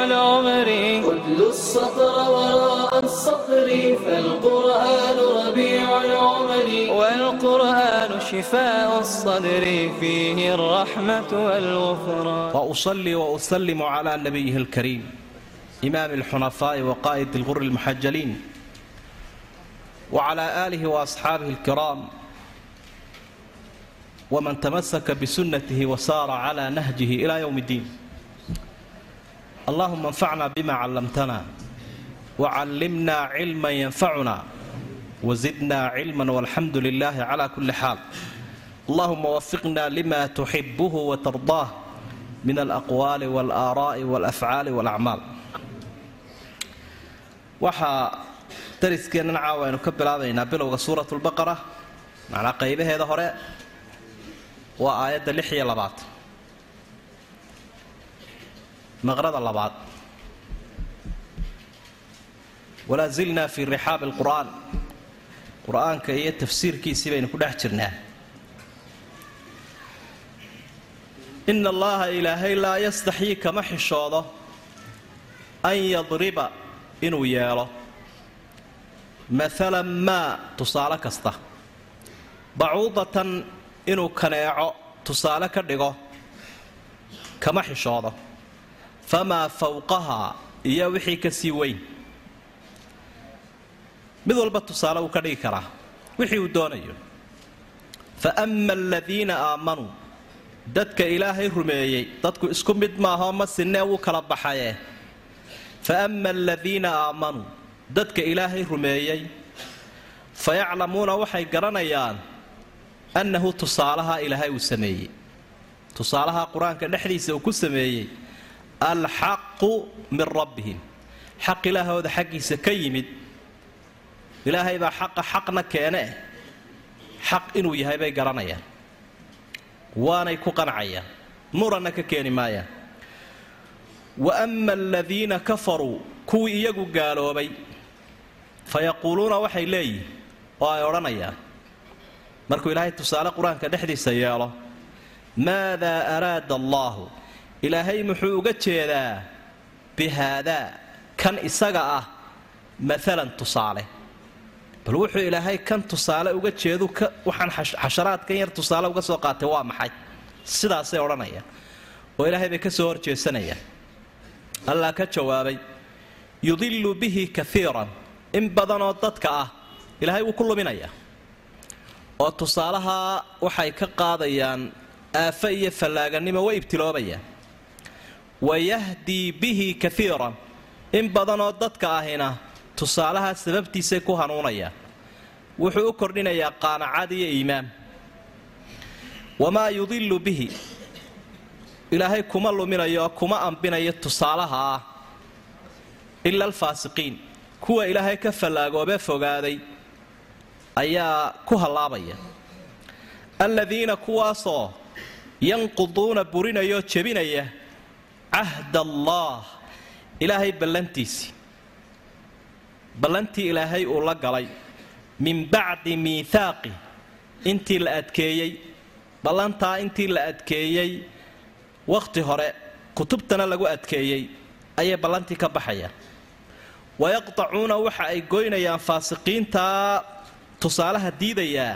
العمر اتل السطر وراء السطر فالقرآن ربيع العمر والقرآن شفاء الصدر فيه الرحمة والغفران وأصلي وأسلم على نبيه الكريم إمام الحنفاء وقائد الغر المحجلين وعلى آله وأصحابه الكرام ومن تمسك بسنته وسار على نهجه إلى يوم الدين allahuma anfacnaa bima callamtana wacallimnaa cilman yanfacunaa wasidnaa cilman walxamdu lilaahi calaa kulli xaal allahuma wafiqna lima tuxibuhu watardaah min alaqwaali walaaraa'i walafcaali walacmaal waxaa dariskeennan caawa aynu ka bilaabaynaa bilowga suurat lbaqara macnaa qaybaheeda hore waa aayadda lix iyo labaad maqrada labaad. Walaa zilnaa fii rixaabi alqur'aan. Qur'aanka iyo tafsiirkiisii baynu ku dhex jirnaa. Ina allaha ilaahay laa yastaxyii kama xishoodo an yadriba inuu yeelo. Maalan maa tusaale kasta. Bacuudatan inuu kaneeco tusaale ka dhigo kama xishoodo famaa fawqahaa iyo wixii ka sii weyn. Mid walba tusaale uu ka dhigi karaa wixii uu doonayo. Fa ama aladiina aamanuu dadka ilaahay rumeeyey dadku isku mid maahoo ma sinee wuu kala baxaye. Fa ama aladiina aamanuu dadka ilaahay rumeeyey fa yaclamuuna waxay garanayaan annahu tusaalaha ilaahay uu sameeyey. Tusaalaha qur'aanka dhexdiisa uu ku sameeyey alxaqu min rabbihim xaq ilaahooda xaggiisa ka yimid ilaahay baa xaqa xaqna keene xaq inuu yahay bay garanayaan waanay ku qancayaan muranna ka keeni maayaan wa ama aladiina kafaruu kuwii iyagu gaaloobay fa yaquuluuna waxay leeyihiin oo ay odhanayaan markuu ilaahay tusaale qur'aanka dhexdiisa yeelo maadaa araada allaahu ilaahay muxuu uga jeedaa bi haadaa kan isaga ah maalan tusaale. Bal wuxuu ilaahay kan tusaale uga jeedu waxaan xasharaadkan yar tusaale uga soo qaatay waa maxay? Sidaasay odhanayaan. Oo ilaahay bay ka soo horjeesanayaan. Allah ka jawaabay yudilu bihi kaiiran in badanoo dadka ah ilaahay wuu ku luminayaa oo tusaalaha waxay ka qaadayaan aafo iyo fallaaganimo way ibtiloobayaan wayahdii bihi kaiiran in badanoo dadka ahina tusaalaha sababtiisay ku hanuunayaan wuxuu u kordhinayaa qaanacad iyo iimaan wamaa yudilu bihi ilaahay kuma luminayo oo kuma ambinayo tusaalaha ah ila alfaasiqiin kuwa ilaahay ka fallaagoobe fogaaday ayaa ku hallaabaya aladiina kuwaasoo yanquduuna burinayoo jebinaya cahd allaah ilaahay ballantiisii ballantii ilaahay uu la galay min bacdi miithaaqi intii la adkeeyey ballantaa intii la adkeeyey wakhti hore kutubtana lagu adkeeyey ayay ballantii ka baxayaan wayaqtacuuna waxa ay goynayaan faasiqiintaa tusaalaha diidayaa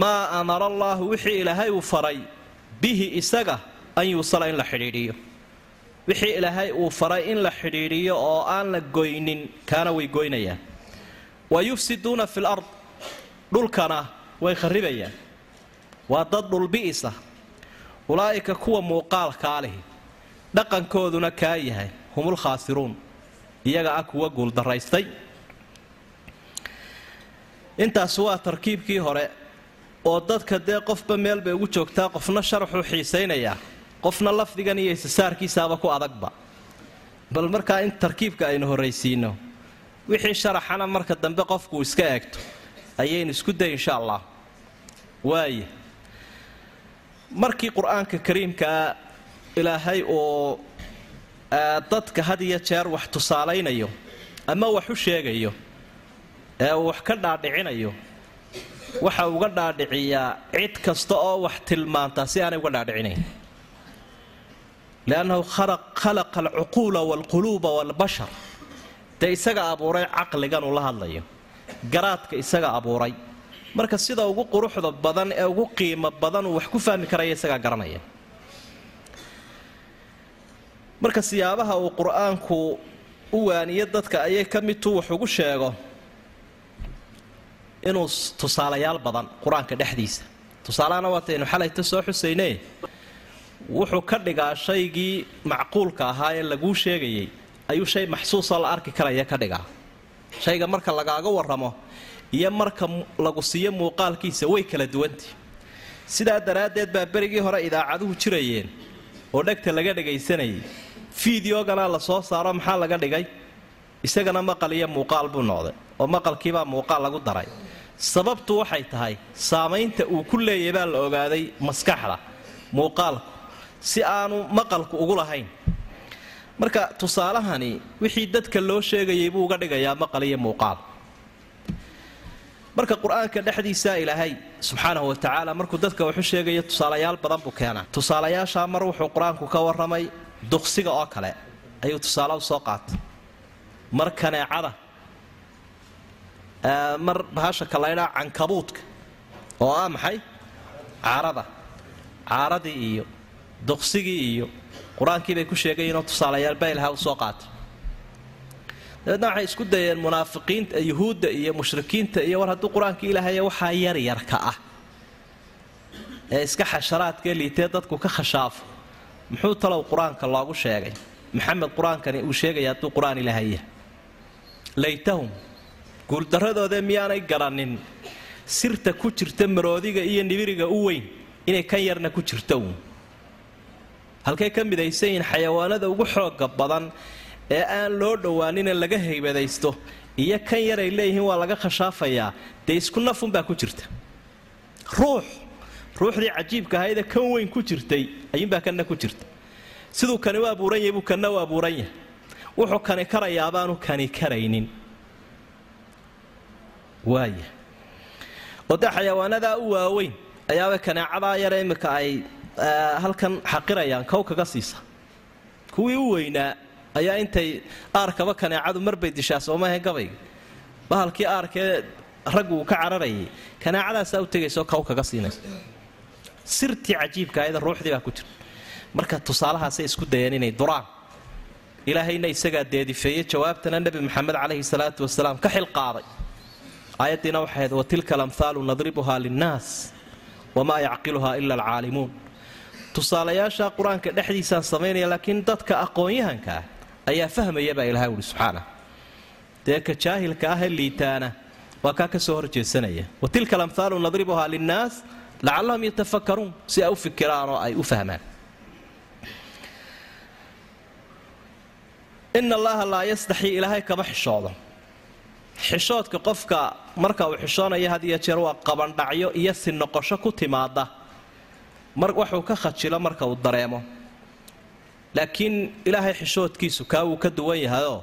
maa amara allaahu wixii ilaahay uu faray bihi isaga an yuusala in la xidhiidhiyo wixii ilaahay uu faray in la xidhiidhiyo oo aan la goynin kaana way goynayaan. Wa yufsiduuna fi lard dhulkana way kharibayaan waa dad dhulbi'isa ulaa'ika kuwa muuqaalkaa lihi dhaqankooduna kaa yahay. Humul khaasiruun. Iyaga ah kuwa guuldaraystay intaas waa tarkiibkii hore oo dadka dee qofba meel bay ugu joogtaa qofna sharaxuu xiisaynayaa qofna lafdigan iyo isasaarkiisaaba ku adagba. Bal markaa in tarkiibka aynu horraysiino wixii sharaxana marka dambe qofkuu iska eegto ayaynu isku day insha allah. Waaya markii qur'aanka kariimkaa ilaahay uu dadka had iyo jeer wax tusaalaynayo ama wax u sheegayo ee uu wax ka dhaadhicinayo waxa uga dhaadhiciyaa cid kasta oo wax tilmaantaa si aanay uga dhaadhicinayn liannahu khalaqa alcuquula waalquluuba waalbashar dee isaga abuuray caqligan uu la hadlayo garaadka isaga abuuray marka sida ugu quruxda badan ee ugu qiimo badan uu wax ku fahmi karaya isagaa garanaya marka siyaabaha uu qur'aanku u waaniyo dadka ayay ka midtuu wax ugu sheego inuu tusaalayaal badan qur'aanka dhexdiisa tusaalahana waataynu xalayta soo xusayne wuxuu ka dhigaa shaygii macquulka ahaa ee laguu sheegayay ayuu shay maxsuusoo la arki karaya ka dhigaa. Shayga marka lagaaga warramo iyo marka lagu siiyo muuqaalkiisa way kala duwantii sidaa daraaddeed baa berigii hore idaacaduhu jirayeen oo dhegta laga dhagaysanayay fideogana la soo saaro maxaa laga dhigay? Isagana maqal iyo muuqaal buu noqday oo maqalkiibaa muuqaal lagu daray. Sababtu waxay tahay saamaynta uu ku leeyay baa la ogaaday maskaxda. Muuqaalku si aanu maqalku ugu lahayn. Marka tusaalahani wixii dadka loo sheegayay buu uga dhigayaa maqal iyo muuqaal. Marka qur'aanka dhexdiisa ilaahay subxaanahu wa tacaala markuu dadka waxu sheegaya tusaalayaal badan buu keenaa. Tusaalayaashaa mar wuxuu qur'aanku ka warramay duqsiga oo kale ayuu tusaale soo qaatay. Mar kaneecada mar bahasha kalaydhaa cankabuudka oo ah maxay? Caarada. Caaradii iyo duqsigii iyo qur'aankii bay ku sheegayiinoo tusaalayaal baa ilaha u soo qaatay. Dabeedna waxay isku dayeen munaafiqiinta yuhuudda iyo mushrikiinta iyo war hadduu qur'aanka ilaahay waxaa yaryarka ah ee iska xasharaadkae liitee dadku ka khashaafo. Muxuu talow qur'aanka loogu sheegay? Maxamed qur'aankani uu sheegaya hadduu qur'aan ilaahaya laytahum guuldarradoodee miyaanay garannin sirta ku jirta maroodiga iyo nibiriga u weyn inay kan yarna ku jirto uun halkay ka midaysan yihiin xayawaanada ugu xooga badan ee aan loo dhowaanina laga haybadaysto iyo kan yaray leeyihiin waa laga khashaafayaa dee isku nafunbaa ku jirta. Ruux ruuxdii cajiibka ahaydee kan weyn ku jirtay ayuunbaa kanna ku jirta. Siduu kani u abuuran yahay buu kanna u abuuran yahay. Wuxuu kani karayaabaanu kani karaynin. Waaya oo dee xayawaanadaa u waaweyn ayaaba kaneecadaa yare imminka ay halkan xaqirayaan kow kaga siisa. Kuwii u weynaa ayaa intay aarkaba kaneecadu marbay dishaa soomaaha gabayga bahalkii aarkee raggu ka cararayay kaneecadaasaa u tegayso kow kaga siinayso sirtii cajiibka ayada ruuxdii baa ku jirta marka tusaalahaasay isku dayeen inay duraan. Ilaahayna isagaa deedifeeyey jawaabtana nebi maxamed calayhi salaatu wasalaam ka xilqaaday aayaddiina waxay ahayd watilka alamhaalu nadribuhaa linnaas wamaa yacqiluhaa ila alcaalimuun tusaalayaasha qur'aanka dhexdiisaan samaynaya laakiin dadka aqoon-yahanka ah ayaa fahmaya baa ilahay uhi subxaana. Dee ka jaahilka ah ee liitaana waa kaa ka soo horjeesanaya. Watilka alamhaalu nadribuhaa linnaas lacallahum yatafakaruun si ay u fikiraan oo ay u fahmaan. Ina allaha laa yastaxii ilaahay kama xishoodo. Xishoodka qofka marka uu xishoonayo had iyo jeer waa qabandhacyo iyo si ku timaada waxuu ka khajilo marka uu dareemo. Laakiin ilaahay xishoodkiisu kaa wuu ka duwan yahayoo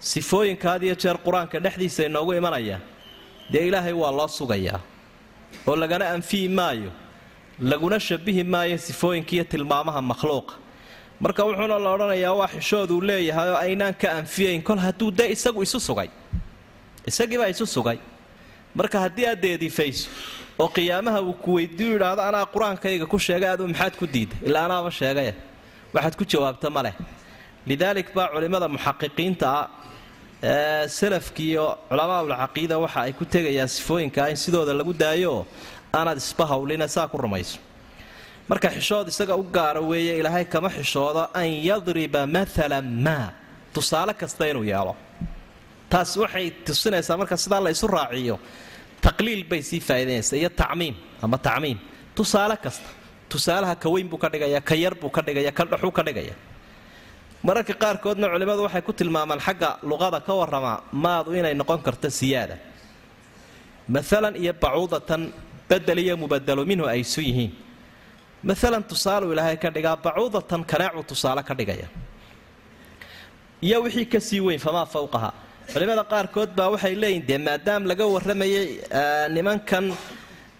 sifooyinka had iyo jeer qur'aanka dhexdiisa inoogu imanaya dee ilaahay waa loo sugayaa. Oo lagana anfiyi maayo laguna shabihi maayo sifooyinka iyo tilmaamaha makhluuqa. Marka wuxuuna la odhanayaa waa xishooduu leeyahay oo aynaan ka anfiyayn kol hadduu dee isagu isu sugay. Isagiibaa isu sugay. Marka haddii aad deedifayso oo qiyaamaha uu ku weydiiyu yidhaahdo anaa qur'aankayga ku sheegay aduu maxaad ku diiday ilaa anaaba sheegaya waxaad ku jawaabta ma leh. Lidaalik baa culimmada muxaqiqiinta ah ee salafkiiyo culamaaulcaqiida waxa ay ku tegayaan sifooyinkaa in sidooda lagu daayooo aanaad isba hawlina saa ku rumayso. Marka xishood isaga u gaara weeye ilaahay kama xishoodo an yadriba maalan maa tusaale kasta inuu yeelo. Taas waxay tusinaysaa marka sidaa la raaciyo taqliil bay sii faa'idaynaysaa iyo tacmiim ama tacmiim. Tusaale kasta tusaalaha ka weyn buu ka dhigaya ka yar buu ka dhigaya ka dhaxuu ka dhigaya. Mararka qaarkoodna culimmadu waxay ku tilmaamaan xagga luqada ka warramaa maadu inay noqon karto siyaada. Maalan iyo bacuudatan bedel iyo mubadalo minhu ay isu yihiin. Maalan tusaaluu ilaahay ka dhigaa bacuudatan kaneecuu tusaale ka dhigaya. Iyo wixii ka sii weyn famaa fawqaha culimmada qaarkood baa waxay leeyihiin dee maadaam laga warramayay nimankan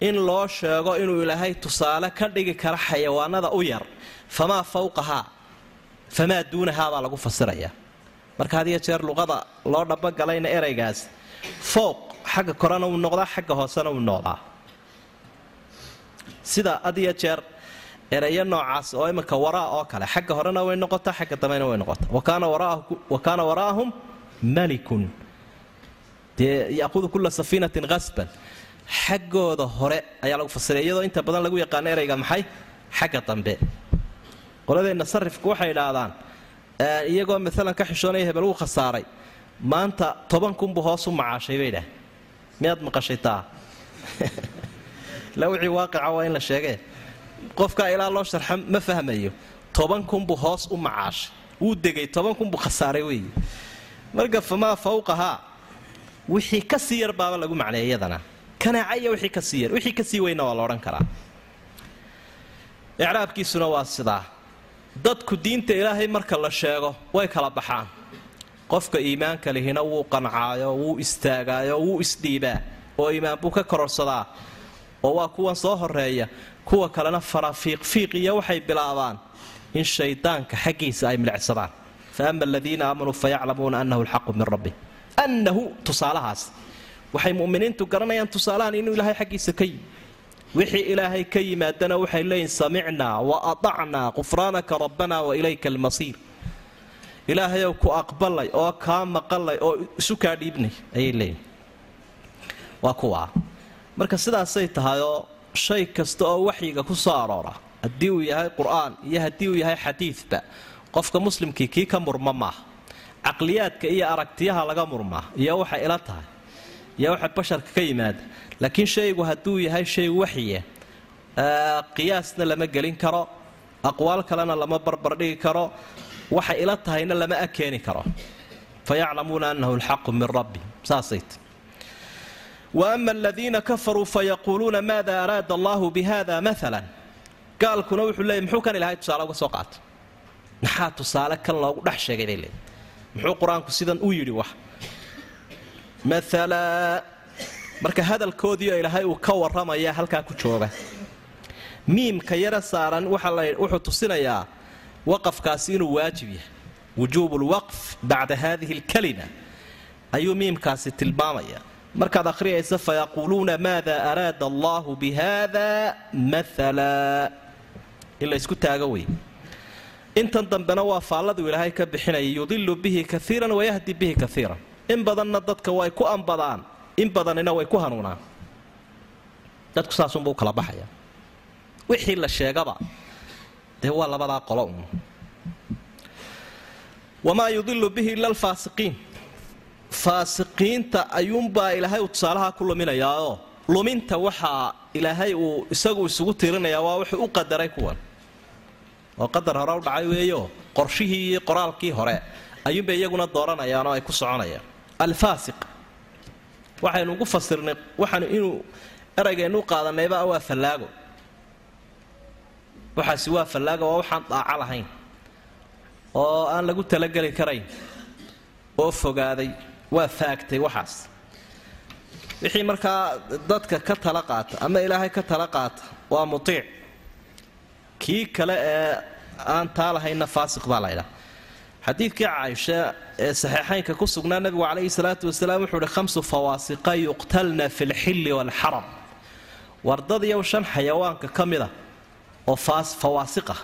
in loo sheego inuu ilaahay tusaale ka dhigi kara xayawaanada u yar famaa fawqahaa famaa duunahaa baa lagu fasirayaa marka had jeer luqada loo dhabogalayna eraygaas fooq xagga korena uu noqdaa xagga hoosena uu noqdaa. Sida had jeer erayo noocaas oo iminka waraa oo kale xagga horena way noqotaa xagga dambena way noqotaa. Wa kaana waraa'ahum malikun. Dee yaahudu kula safiinatin hasban xaggooda hore ayaa lagu fasiray iyadoo inta badan lagu yaqaano erayga maxay? Xagga dambe. Qoladeenna sarifku waxay idhaahdaan iyagoo maalan ka xishoonaya hebel wuu khasaaray maanta toban kunbuu hoos u macaashay bay idhaah miyaad maqashay taa? La wixii waaqica waa in la sheegee qofkaa ilaa loo sharxa ma fahmayo. Toban kunbuu hoos u macaashay. Wuu degay toban kunbuu khasaaray weeye marka famaa fawqahaa wixii ka sii yar baaba lagu macneeya iyadana. Kanaaca iyo wixii ka sii yar wixii ka sii weynna waa la odhan karaa. Icraabkiisuna waa sidaa. Dadku diinta ilaahay marka la sheego way kala baxaan. Qofka iimaanka lihina wuu qancaayo wuu istaagaayo wuu isdhiibaa oo iimaan buu ka kororsadaa. Oo waa kuwan soo horreeya kuwa kalena farafiiqfiiqiya waxay bilaabaan in shaydaanka xaggiisa ay milicsadaan fa ama aladiina aamanuu fayaclamuuna annahu alxaqu min rabbi annahu tusaalahaas waxay mu'miniintu garanayaan tusaalahan inuu ilaahay xaggiisa ka yimi wixii ilaahay ka yimaadana waxay leeyihiin samicnaa wa atacnaa qufraanaka rabbana wa ilayka almasiir ilaahayow ku aqbalay oo kaa maqalay oo isu kaa dhiibnay ayay leeyihiin waa kuwaa marka sidaasay tahayoo shay kasta oo waxyiga ku soo aroora haddii uu yahay qur'aan iyo haddii uu yahay xadiidba qofka muslimkii kii ka murma maaha caqliyaadka iyo aragtiyaha laga murmaa iyo waxay ila tahay iyo waxa basharka ka yimaada. Laakiin shaygu hadduu yahay shay waxya qiyaasna lama gelin karo aqwaal kalena lama barbardhigi karo waxay ila tahayna lama akeeni karo. Fayaclamuuna annahu alxaqu min rabbi saasayt waama aladiina kafaruu fayaquuluuna maada araada allahu bihada maala gaalkuna wuxuu leeyay muxuu kan ilahay tusaale uga soo qaatay maxaa tusaale kan loogu dhex sheegay bay leey muxuu qur'aanku sidan u yidhi wax? Maala marka hadalkoodiio ilaahay uu ka warramaya halkaa ku jooga. Miimka yara saaran wuxuu tusinayaa waqafkaasi inuu waajib yahay. Wujuubu lwaqf bacda hadihi alkalima. Ayuu miimkaasi tilmaamaya markaad akhriyaysa fayaquuluuna maada araada allahu bihada maala in la ysku taago wey intan dambena waa faalladuu ilaahay ka bixinaya yudilu bihi kaiiran wayahdi bihi kaiiran in badanna dadka way ku ambadaan in badanina way ku hanuunaan. Dadku saasunba u kala baxaya. Wixii la sheegaba dee waa labadaa qolo un wamaa yudilu bihi ila alfaasiqiin. Faasiqiinta ayuunbaa ilaahay uu tusaalaha ku luminayaao. Luminta waxaa ilaahay uu isagu isugu tiirinayaa waa wuxuu u qadaray kuwan oo qadar hore u dhacay weeyo qorshihii iyo qoraalkii hore. Ayuunbay iyaguna dooranayaan oo ay ku soconayaan. Alfaasiq. Waxaynu ugu fasirnay waxaanu inuu eraygeenu qaadanayba waa fallaago. Waxaasi waa fallaago waa waxaan daaco lahayn oo aan lagu talageli karayn oo fogaaday waa faagtay waxaas. Wixii markaa dadka ka tala qaata ama ilaahay ka tala qaata waa mutiic kii kale ee aan taa lahaynna faasiq baa laydhaa xadiidkii caaisha ee saxiixaynka ku sugnaa nabigu calayhi salaatu wasalaam wuxuu uhi khamsu fawaasiqa yuqtalna fi lxilli waalxaram wardadiyow shan xayawaanka ka mida oo fawaasiqah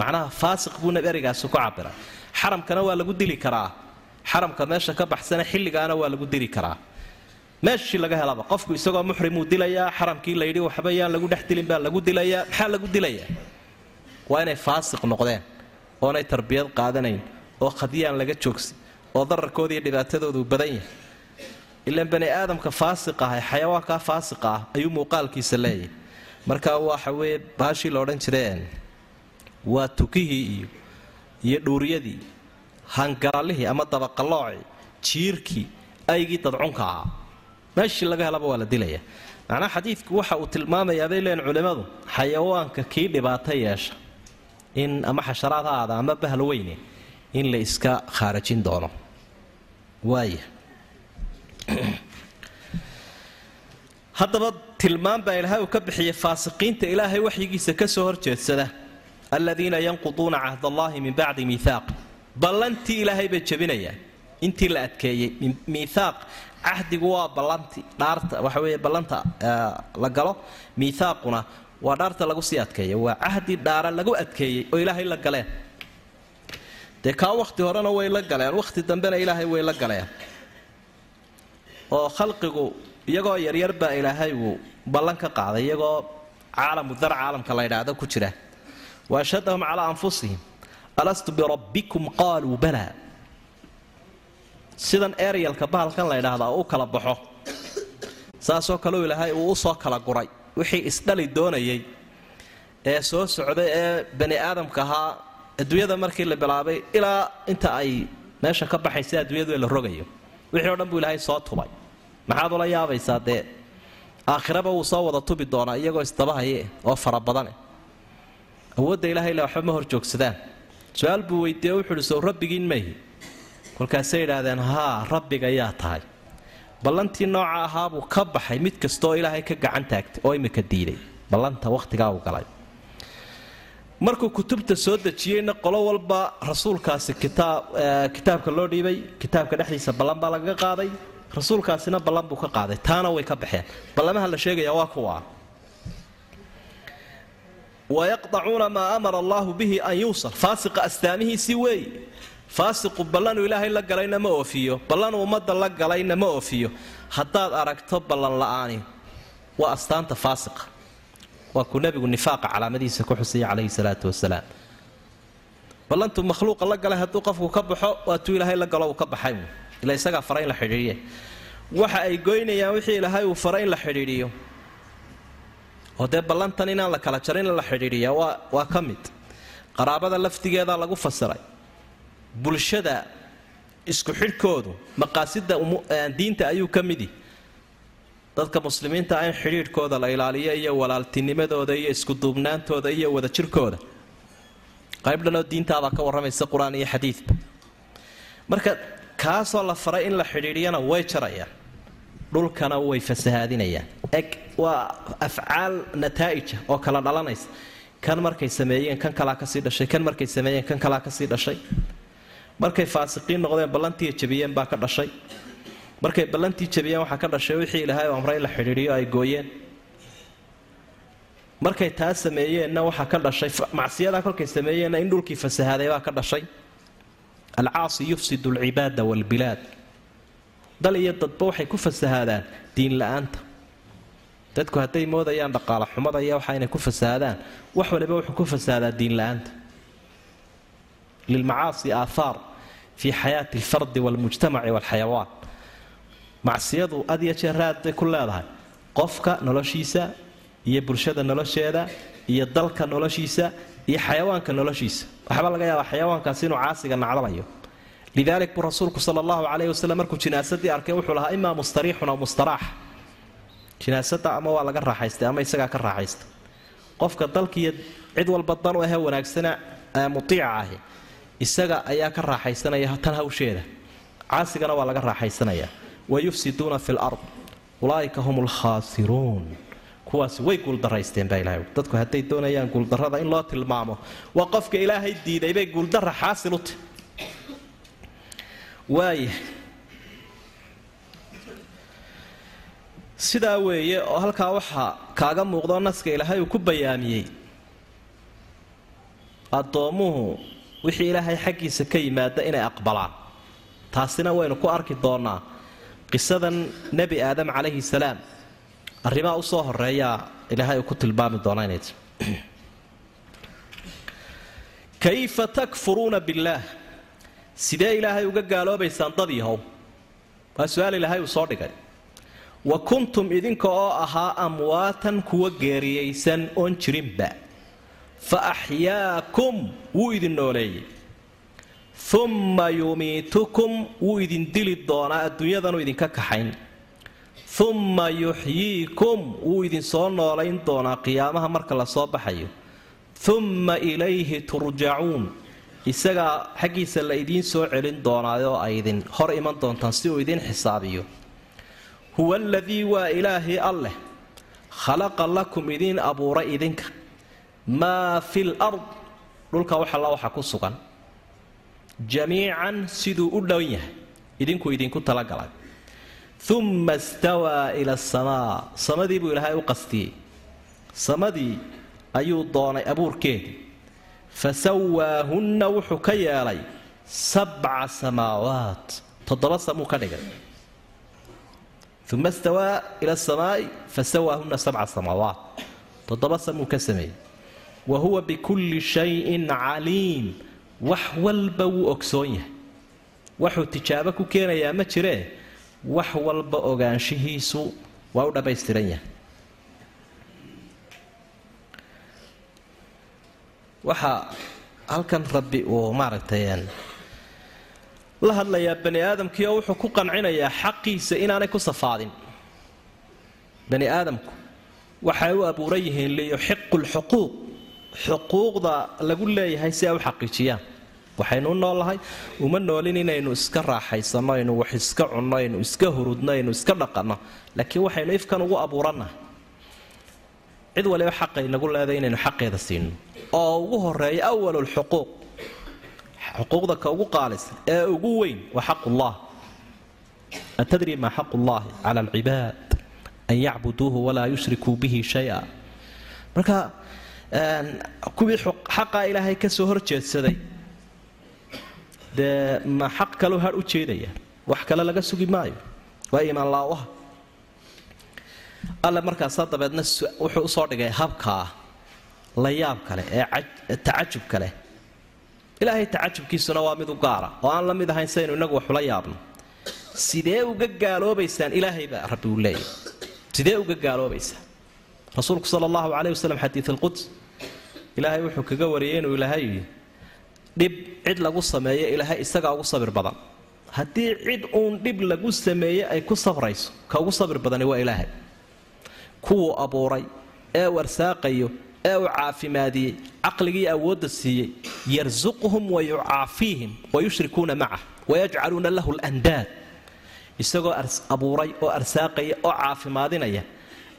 macnaha faasiq buu nab ereygaasi ku cabira xaramkana waa lagu dili karaa. Xaramka meesha ka baxsana xilligaana waa lagu dili karaa meeshii laga helaba. Qofku isagoo muxrimuu dilayaa xaramkii layidhi waxba yaan lagu dhex dilin baa lagu dilayaa maxaa lagu dilayaa waa inay faasiq noqdeen oonay tarbiyad qaadanayn oo khadyaan laga joogsi oo dararkooda iyo dhibaatadoodu badan yahay ilaan bani aadamka faasiq ah ee xayawaankaa faasiqa ah ayuu muuqaalkiisa leeyahay. Marka waxa weye baashii la odhan jireen waa tukihii iyo iyo dhuuriyadii hangaralihii ama dabaqaloocii jiirkii aygii dadcunka ahaa meeshii laga helaba waa la dilaya. Macnaha xadiidku waxa uu tilmaamayaa bay leen culimmadu xayawaanka kii dhibaato yeesha in ama xasharaad ha aada ama bahal weyne in la iska khaarajin doono. Waaya haddaba tilmaan baa ilaahay uu ka bixiyay faasiqiinta ilaahay waxyigiisa ka soo horjeedsada aladiina yanquduuna cahd allaahi min bacdi miihaaq ballantii ilaahay bay jebinayaan intii la adkeeyey miihaaq cahdigu waa ballanti dhaarta waxa weeye ballanta la galo miihaaquna waa dhaarta lagu sii adkeeya waa cahdi dhaara lagu adkeeyey oo ilaahay la galeen. Dee kaa wakhti horena way la galeen wakhti dambena ilaahay way la galeen. Oo khalqigu iyagoo yaryar baa ilaahay uu ballan ka qaaday iyagoo caalamu dar caalamka la ydhaahdo ku jira. Wa calaa anfusihim alastu birabbikum qaaluu balaa sidan eryalka bahalkan la ydhaahdaa u kala baxo. Saasoo kaleu ilaahay uu u soo kala guray wixii isdhali doonayay ee soo socday ee bani aadamka ahaa adduunyada markii la bilaabay ilaa inta ay meesha ka baxaysa adduunyadu la rogayo. Wixii o dhan buu ilaahay soo tubay. Maxaad ula yaabaysaa dee? Aakhiraba wuu soo wada tubi doonaa iyagoo isdabahaye oo fara badane. Awoodda ilaahayla waxba ma hor su'aal buu weydiiye wuxuuhi sow rabbigiin mayhi kolkaasay idhaahdeen haa rabbiga yaa tahay. Ballantii nooca ahaabuu ka baxay. Mid kastaoo ilaahay ka gacan taagtay oo imika diiday. Ballanta wakhtigaa uu galay. Markuu kutubta soo dejiyeyna qolo walba rasuulkaasi kitaabka loo dhiibay kitaabka dhexdiisa ballan baa lagaga qaaday. Rasuulkaasina ballan buu ka qaaday. Taana way ka baxeen. Ballamaha la sheegaya waa kuwa. Wayaqdacuuna maa amara allaahu bihi an yuusal faasiqa astaamihiisii weey faasiqu ballanuu ilaahay la galayna ma oofiyo. Ballanuu ummadda la galayna ma oofiyo. Haddaad aragto ballan la'aani. Waa astaanta faasiqa. Waa kuu nebigu nifaaqa calaamadiisa ku xusaya calayhi salaatu wasalaam ballantuu makhluuqa la galay hadduu qofku ka baxo waatuu ilaahay la galo uu ka baxay ila isagaa fara in la xidhiidiye waxa ay goynayaan wixii ilaahay uu fara in la xidhiidhiyo. Oo dee ballantan inaan la kala jarin in la xidhiidhiya waa ka mid. Qaraabada laftigeeda lagu fasiray bulshada isku xidhkoodu maqaasida diinta ayuu ka midi. Dadka muslimiinta in xidhiidhkooda la ilaaliyo iyo walaaltinimadooda iyo iskuduubnaantooda iyo wadajirkooda qayb dhanoo diintaabaa ka warramaysa qur'aan iyo xadiidba marka kaasoo la faray in la xidhiidhiyana way jarayaan. Dhulkana way fasahaadinayaan. Eg waa afcaal nataa'ija oo kala dhalanaysa. Kan markay sameeyeen kan kalaa ka sii dhashay. Kan markay sameeyeen kan kalaa ka sii dhashay markay faasiqiin noqdeen ballantii jabiyeen baa ka dhashay. Markay ballantii jabiyeen waxaa ka dhashay wixii ilaahay amray in la xidhiidhiyo ay gooyeen. Markay taa sameeyeenna waxaa ka dhashay macsiyadaa kolkay sameeyeenna in dhulkii fasahaaday baa ka dhashay. Alcaasi yufsidu alcibaada waalbilaad dal iyo dadba waxay ku fasahaadaan diin la'aanta. Dadku hadday moodayaan dhaqaala xumada iyo inay ku fasahaadaan. Wax waliba wuxuu ku fasahaadaa diin la'aanta. Lilmacaasi aathaar fii xayaati alfardi waalmujtamaci waalxayawaan macsiyadu had iyo jeer raad bay ku leedahay qofka noloshiisa iyo bulshada nolosheeda iyo dalka noloshiisa iyo xayawaanka noloshiisa waxba laga yaabaa xayawaankaasi inuu caasiga nacdalayo lidaalik buu rasuulku sala allahu calayhi wasalem markuu jinaasadii arkay wuxuu lahaa imaa mustariixun aw mustaraax jinaasada ama waa laga raaxaystay ama isagaa ka raaxaysta qofka dalkiiyo cid walba dan u ahee wanaagsana mutiica ahi isaga ayaa ka raaxaysanaya tan hawsheeda. Caasigana waa laga raaxaysanaya. Wayufsiduuna fi lard ulaa'ika hum lkhaasiruun kuwaasi way guuldaraysteen baa ilahay dadku hadday doonayaan guuldarrada in loo tilmaamo waa qofka ilaahay diiday bay guuldarra xaasil u tahy waaya sidaa weeye oo halkaa waxaa kaaga muuqdo naska ilaahay uu ku bayaamiyey addoommuhu wixii ilaahay xaggiisa ka yimaada inay aqbalaan. Taasina waynu ku arki doonnaa qisadan nebi aadam calayhi salaam. Arrimaha u soo horeeyaa ilaahay uu ku tilmaami doona inay ti kayfa takfuruuna billaah sidee ilaahay uga gaaloobaysaan dad yahow? Waa su'aal ilaahay uu soo dhigay. Wa kuntum idinka oo ahaa amwaatan kuwa geeriyaysan oon jirinba fa axyaakum wuu idin nooleeyey. umma yumiitukum wuu idin dili doonaa adduunyadanu idinka kaxayn. umma yuxyiikum wuu idin soo noolayn doonaa qiyaamaha marka la soo baxayo. umma ilayhi turjacuun isagaa xaggiisa la idiin soo celin doonaaoo ay idin hor iman doontaan si uu idiin xisaabiyo. Huwa aladii waa ilaahii alleh. Khalaqa lakum idiin abuuray idinka maa fi lard dhulka waxalla waxa ku sugan. Jamiican siduu u dhown yahay. Idinkuu idinku talagalay umma stawaa ila asamaa samadii buu ilaahay u qastiyey. Samadii ayuu doonay abuurkeedii. Fa sawaahunna wuxuu ka yeelay sabca samaawaat. Toddoba samuu ka dhigay. Uma stawaa ila asamaai fa sabca samaawaat. Toddoba samuu ka sameeyey wa huwa bikulli shayin caliim wax walba wuu ogsoon yahay. waxuu tijaabo ku keenayaa ma jiree wax walba ogaanshihiisu waa u dhammaystiran yahay. waxaa halkan rabbi uu maaragtay la hadlayaa bani aadamkii oo wuxuu ku qancinayaa xaqiisa inaanay ku safaadin. bani aadamku waxay u abuuran yihiin liyuxiqu lxuquuq xuquuqda lagu leeyahay si ay u xaqiijiyaan. Waxaynu u noolnahay uma noolin inaynu iska raaxaysano aynu wax iska cunno aynu iska hurudno aynu iska dhaqanno. Laakiin waxaynu ifkan ugu abuurannahay cid waliba xaqay nagu leeday inaynu xaqeeda siino. Oo ugu horreeya awalulxuquuq xuquuqda ka ugu qaalisan ee ugu weyn waa xaqullah. Atadri maa xaqu llahi cala alcibaad an yacbuduuhu walaa yushrikuu bihi shaya. Marka kuwii xaqaa ilaahay ka soo horjeedsaday dee ma xaq kaleu har u jeedaya? Wax kale laga sugi maayo? Waa iimaan laawaha alle markaasaa dabeedna wuxuu u soo dhigay habkaa la yaab kale ee tacajubka leh ilaahay tacajubkiisuna waa mid u gaara. Oo aan la mid ahayn saynu inagu waxula yaabno. Sidee uga gaaloobaysaan ilaahay baa rabbi uu leeyahy sidee uga gaaloobaysaan rasuulku sala allahu caleyh wasalam xadiid alquds ilaahay wuxuu kaga wariyey inuu ilaahay dhib cid lagu sameeyo ilaahay isagaa ugu sabir badan. Haddii cid uun dhib lagu sameeye ay ku sabrayso ka ugu sabir badani waa ilaahay. Kuwuu abuuray ee uu arsaaqayo ee uu caafimaadiyey caqligii awoodda siiyey yarsuquhum wa yucaafiihim wa yushrikuuna macah wayajcaluuna lahu landaad. Isagoo abuuray oo arsaaqaya oo caafimaadinaya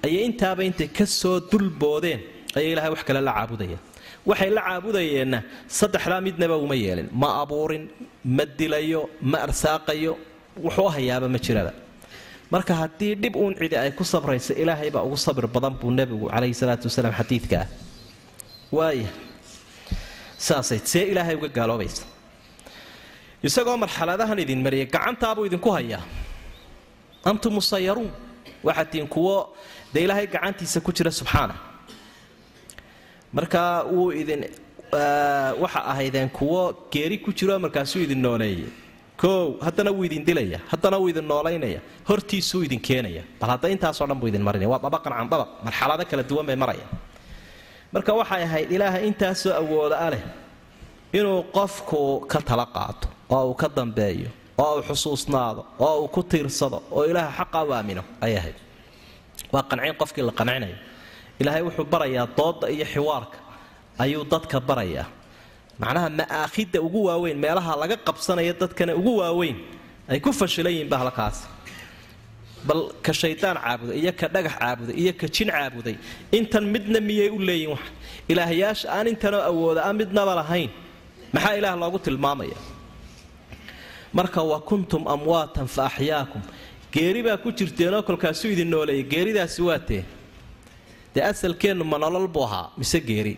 ayay intaaba intay ka soo dulboodeen ayay ilahay wax kale la caabudayaan waxay la caabudayeenna saddexdaa midnaba uma yeelin. Ma abuurin ma dilayo ma arsaaqayo wuxuu hayaaba ma jiraba marka haddii dhib uun cidi ay ku sabraysa ilaahay baa ugu sabir badan buu nebigu calayhi salaatu wasalaam xadiidkaa waaya saasay see ilaahay uga gaaloobaysa. Isagoo marxaladahan idin mariyay gacantaabuu idinku hayaa. Antum musayaruun waxaad kuwo dee ilaahay gacantiisa ku jira subxaana marka wuu idin waxa ahaydeen kuwo geeri ku jiro markaasuu idin nooleeyay. Koow haddana wuu idin dilaya haddana wuu idin noolaynaya. Hortiisuu idin keenaya. Bal hadda intaasoo dhan buu idin marinaya waa dabaqan can marxalado kala duwan bay maraya marka waxay ahayd ilaahay intaasoo awooda a leh inuu qofku ka tala qaato oo uu ka dambeeyo oo uu xusuusnaado oo uu ku tiirsado oo ilaaha xaqa u aamino ayay ahayd. Waa qancin qofkii la qancinayo ilaahay wuxuu barayaa dooda iyo xiwaarka. Ayuu dadka barayaa. Macnaha ma'aakhidda ugu waaweyn meelaha laga qabsanaya dadkana ugu waaweyn ay ku fashilan yihiin ba halkaasi bal ka shaydaan caabuday iyo ka dhagax caabuday iyo ka jin caabuday. Intan midna miyay u leeyihiin wax? Ilaahyaasha aan intanoo awooda a midnaba lahayn. Maxaa ilaah loogu tilmaamaya? Marka wa kuntum amwaatan fa axyaakum geeri baa ku jirteenoo kolkaasuu idin nooleeyay. Geeridaasi waa tee dee asalkeennu ma nolol buu ahaa mise geeri?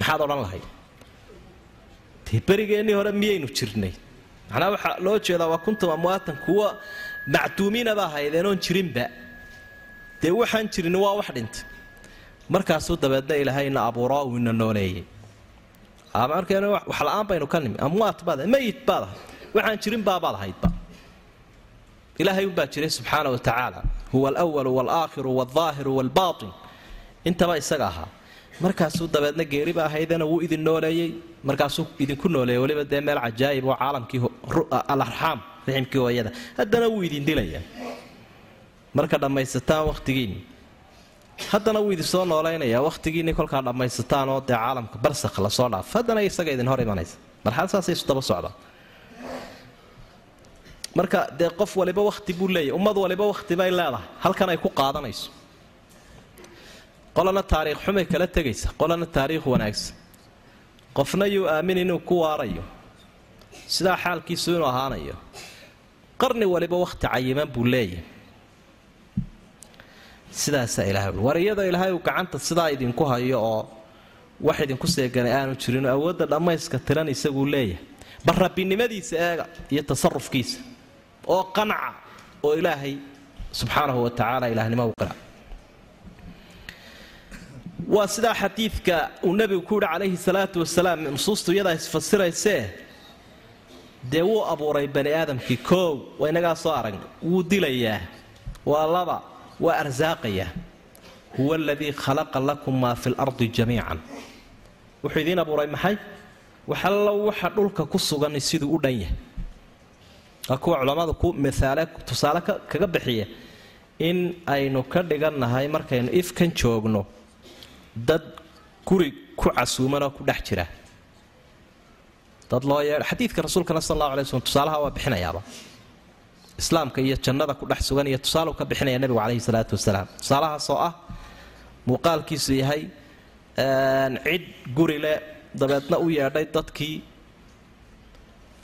Maxaad odhan lahayd? Dee berigeennii hore miyaynu jirnay? Macnaa waxaa loo jeedaa waa kuntum amwaatan kuwa macduumiina baa haydeenoon jirinba. Dee waxaan jirin waa wax dhintay markaasuu dabeedna ilaahayna abuuro uu ina nooleeyey. Markeen wax la'aan baynu ka nimi. Amwaat baad mayit baad ahayd. Waxaan jirin baabaad ahaydba ilaahay unbaa jiray subxaana wa tacaala huwa alwalu walaakhiru walaahiru walbaatin intaba isaga ahaa. Markaasuu dabeedna geeriba ahaydana wuu idin nooleeyey. Markaasuu idinku nooleeyey. Weliba dee meel cajaayib oo caalamkii alarxaam riximkii hooyada. Haddana wuu idin dilayaa. Marka dhammaysataan wakhtigiinni haddana wuu idin soo noolaynayaa wakhtigiinni kolkaa dhammaysataan oo dee caalamka barsakh la soo dhaaf. Haddana isaga idin hor imanaysa. Marxalad saasay isu daba socdaan marka dee qof waliba wakhti buu leeyahy ummad waliba wakhti bay leedahay. Halkan ay ku qaadanayso qolana taariikh xumay kala tegaysa qolana taariikh wanaagsan. Qofna yuu aamin inuu ku waarayo. Sidaa xaalkiisu inuu ahaanayo. Qarni waliba wakhti cayiman buu leeyahay. Sidaasaa ilahay war iyadoo ilaahay uu gacanta sidaa idinku hayo oo wax idinku seeganay aanu jirinoo awoodda dhammayska tiran isaguu leeyahay. Bal rabbinimadiisa eega iyo tasarufkiisa oo qanca oo ilaahay subxaanahu wa tacaala ilahnimo u qira waa sidaa xadiidka uu nebigu ku yihi calayhi salaatu wasalaam nusuustu iyadaa isfasiraysee dee wuu abuuray bani aadamkii koow waa inagaa soo aragna wuu dilayaa? Waa laba? Waa arsaaqayaa huwa aladii khalaqa lakum maa fi lardi jamiican. Wuxuu idiin abuuray maxay? Waxallo waxa dhulka ku sugan siduu u dhan yahay. Waa kuwa culammadu ku maaale tusaale kaga bixiya in aynu ka dhigannahay markaynu ifkan joogno dad guri ku casuumanoo ku dhex jira. Dad loo yeedho xadiidka rasuulkana sal allahu alay slm tusaalaha waa bixinayaaba. Islaamka iyo jannada ku dhex sugan iyo tusaaleu ka bixinaya nebigu calayhi salaatu wasalaam. Tusaalahaasoo ah muuqaalkiisu yahay cid guri leh dabeedna u yeedhay dadkii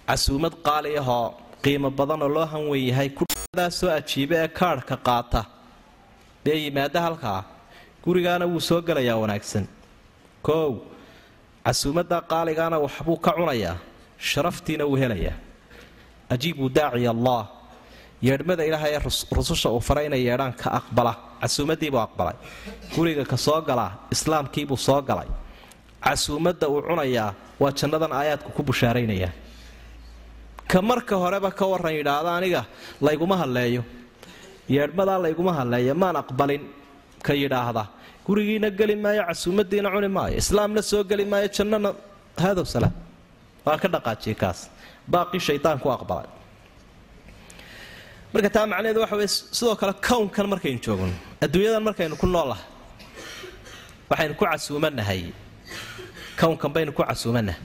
casuumad qaali ahoo qiimo badanoo loo hanwen yahay kudaa soo ajiiba ee kaadhka qaata. Bee yimaada halkaa gurigaana wuu soo gelayaa wanaagsan. Koow casuumadda qaaligaana waxbuu ka cunayaa sharaftiina wuu helayaa. Ajiibuu daaciya allah. Yeedhmada ilaahay ee rususha uu faray inay yeedhaan ka aqbala. Casuumadiibuu aqbalay. Guriga ka soo galaa islaamkiibuu soo galay. Casuumadda uu cunayaa waa jannadan aayaadku ku bushaaraynaya. Ka marka horeba ka waran yidhaahda aniga layguma hadleeyo. Yeedhmadaa layguma hadleeya maan aqbalin ka yidhaahda. Gurigiina geli maayo casuumadiina cuni maayo islaamna soo geli maayo jannana haadow salaam waa ka dhaqaajiyay kaas. Baaqii shaydaanku aqbalay. Marka taa macnaheedu waxa weye sidoo kale kownkan markaynu joogno adduunyadan markaynu ku noolahay waxaynu ku casuumanahay. Kownkan baynu ku casuumanahay.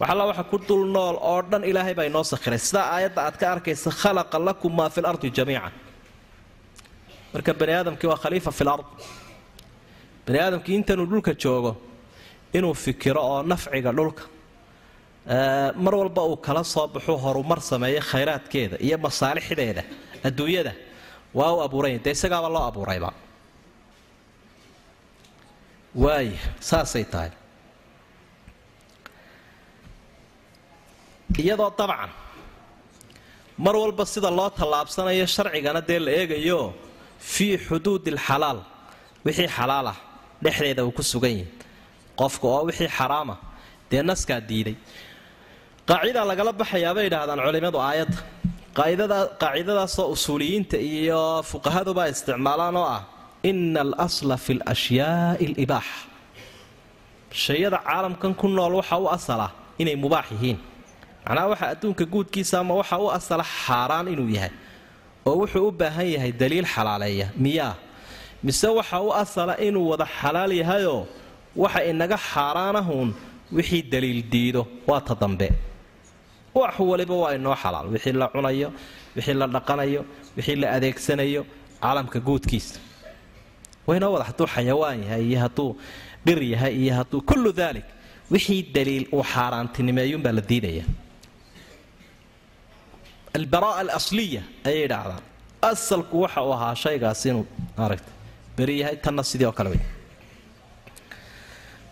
Waxalla waxa ku dul nool oo dhan ilaahay baa inoo sakhiray. Sidaa aayadda aad ka arkaysa khalaqa lakum maa fi lardi jamiican marka bani aadamkii waa khaliifa fi lard bani aadamkii intanuu dhulka joogo inuu fikiro oo nafciga dhulka mar walba uu kala soo baxuu horumar sameeyo khayraadkeeda iyo masaalixdeeda adduunyada. Waa u abuuranya dee isagaaba loo abuurayba. Waaya saasay tahay. Iyadoo dabcan mar walba sida loo tallaabsanayo sharcigana dee la eegayo fii xuduudi alxalaal. Wixii xalaal ah dhexdeeda uu ku sugan yahi qofka oo wixii xaraama dee naskaa diiday. Qaacidaa lagala baxayaa bay yidhaahdaan culimmadu aayadda qaacidadaasoo usuuliyiinta iyo fuqahaduba isticmaalaan oo ah ina alasla fi lashyaai alibaaxa shayada caalamkan ku nool waxa u asala inay mubaax yihiin. Macnaha waxa adduunka guudkiisa ama waxa u asala xaaraan inuu yahay oo wuxuu u baahan yahay daliil xalaaleeya. Miyaa mise waxa u asala inuu wada xalaal yahayoo waxa inaga xaaraanahuun wixii daliil diido? Waa ta dambe. Wax waliba waa inoo xalaal. Wixii la cunayo wixii la dhaqanayo wixii la adeegsanayo caalamka guudkiisa waynoo wada hadduu xayawaan yahay iyo hadduu dhir yahay iyo hadduu kullu daalik wixii daliil uu xaaraantinimeeyuunbaa la diidaya albaraa alasliya ayay idhaahdaan asalku waxa uu ahaa shaygaas inuu maaragta beri yahay tanna sidii oo kale wey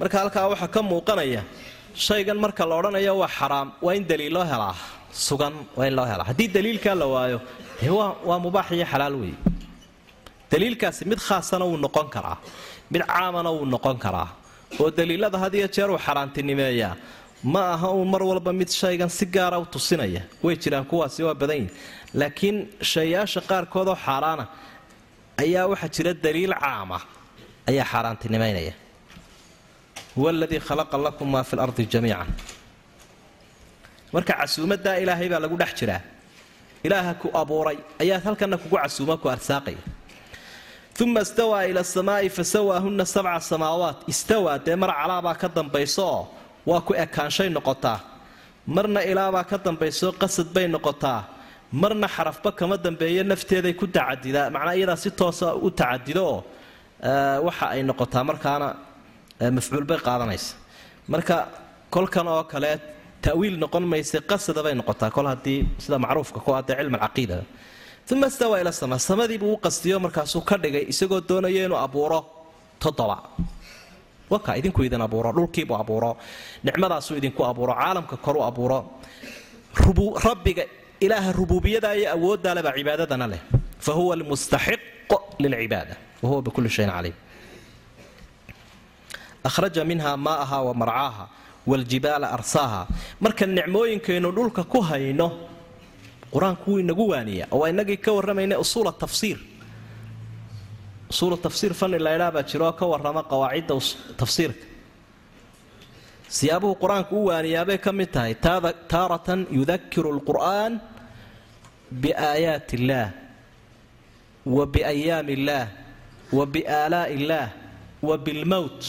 marka halkaa waxaa ka muuqanaya shaygan marka la odhanayo waa xaraam waa in daliil loo helaa sugan waa in loo helaa haddii daliilkaa la waayo waa mubaax iyo xalaal weeye daliilkaasi mid khaasana wuu noqon karaa mid caamana wuu noqon karaa oo daliilada had iyo jeer uu xaaraantinimeeyaa ma aha uun mar walba mid shaygan si gaara u tusinaya. Way jiraan kuwaasi waa badan yihiin laakiin shayaasha qaarkoodoo xaaraana ayaa waxaa jira daliil caama ayaa xaaraantinimaynaya. Huwa aladii khalaqa lakum maa fi lardi jamiican. Marka casuumadaa ilaahay baa lagu dhex jiraa. Ilaaha ku abuuray ayaa halkana kugu casuuma ku arsaaqaya. Uma istawaa ila asamaai fasawaahunna sabca samaawaat. Istawaa dee mar calaabaa ka dambayso oo waa ku ekaanshay noqotaa marna ilaabaa ka dambayso qasad bay noqotaa marna xarafba kama dambeeyo nafteeday ku tacadidaa macnaa iyadaa si toosa u tacadido oo waxa ay noqotaa markaana mafcuul bay qaadanaysa. Marka kolkan oo kale tawiil noqon maysa qasada bay noqotaa kol haddii sida macruufka ku adee cilm uma stawaa ila sama samadii buu u qastiyo markaasuu ka dhigay isagoo doonaya inuu abuuro toddoba waka idinku idin abuuro dhulkiibuu abuuro nicmadaasuu idinku abuuro caalamka koru abuuro. Rabbiga ilaaha rubuubiyada iyo awooddaa lebaa cibaadadana leh. Fa huwa almustaxiq lilcibaada wa huwa bikulli shayin caliim. Ahraja minha maa'aha wa marcaaha waaljibaala arsaaha. Marka nicmooyinkaynu dhulka ku hayno qur'aanku wuu inagu waaniya oo inagii ka warramayna usuula tafsiir usuulu tafsiir fanni laydhaa baa jiro ka warrama qawaacidda tafsiirka. Siyaabuhu qur'aanku u waaniyaabay ka mid tahay taaratan yudakiru lqur'aan biaayaat illaah wa biayaami illaah wa biaalaa'i illaah wa bilmowt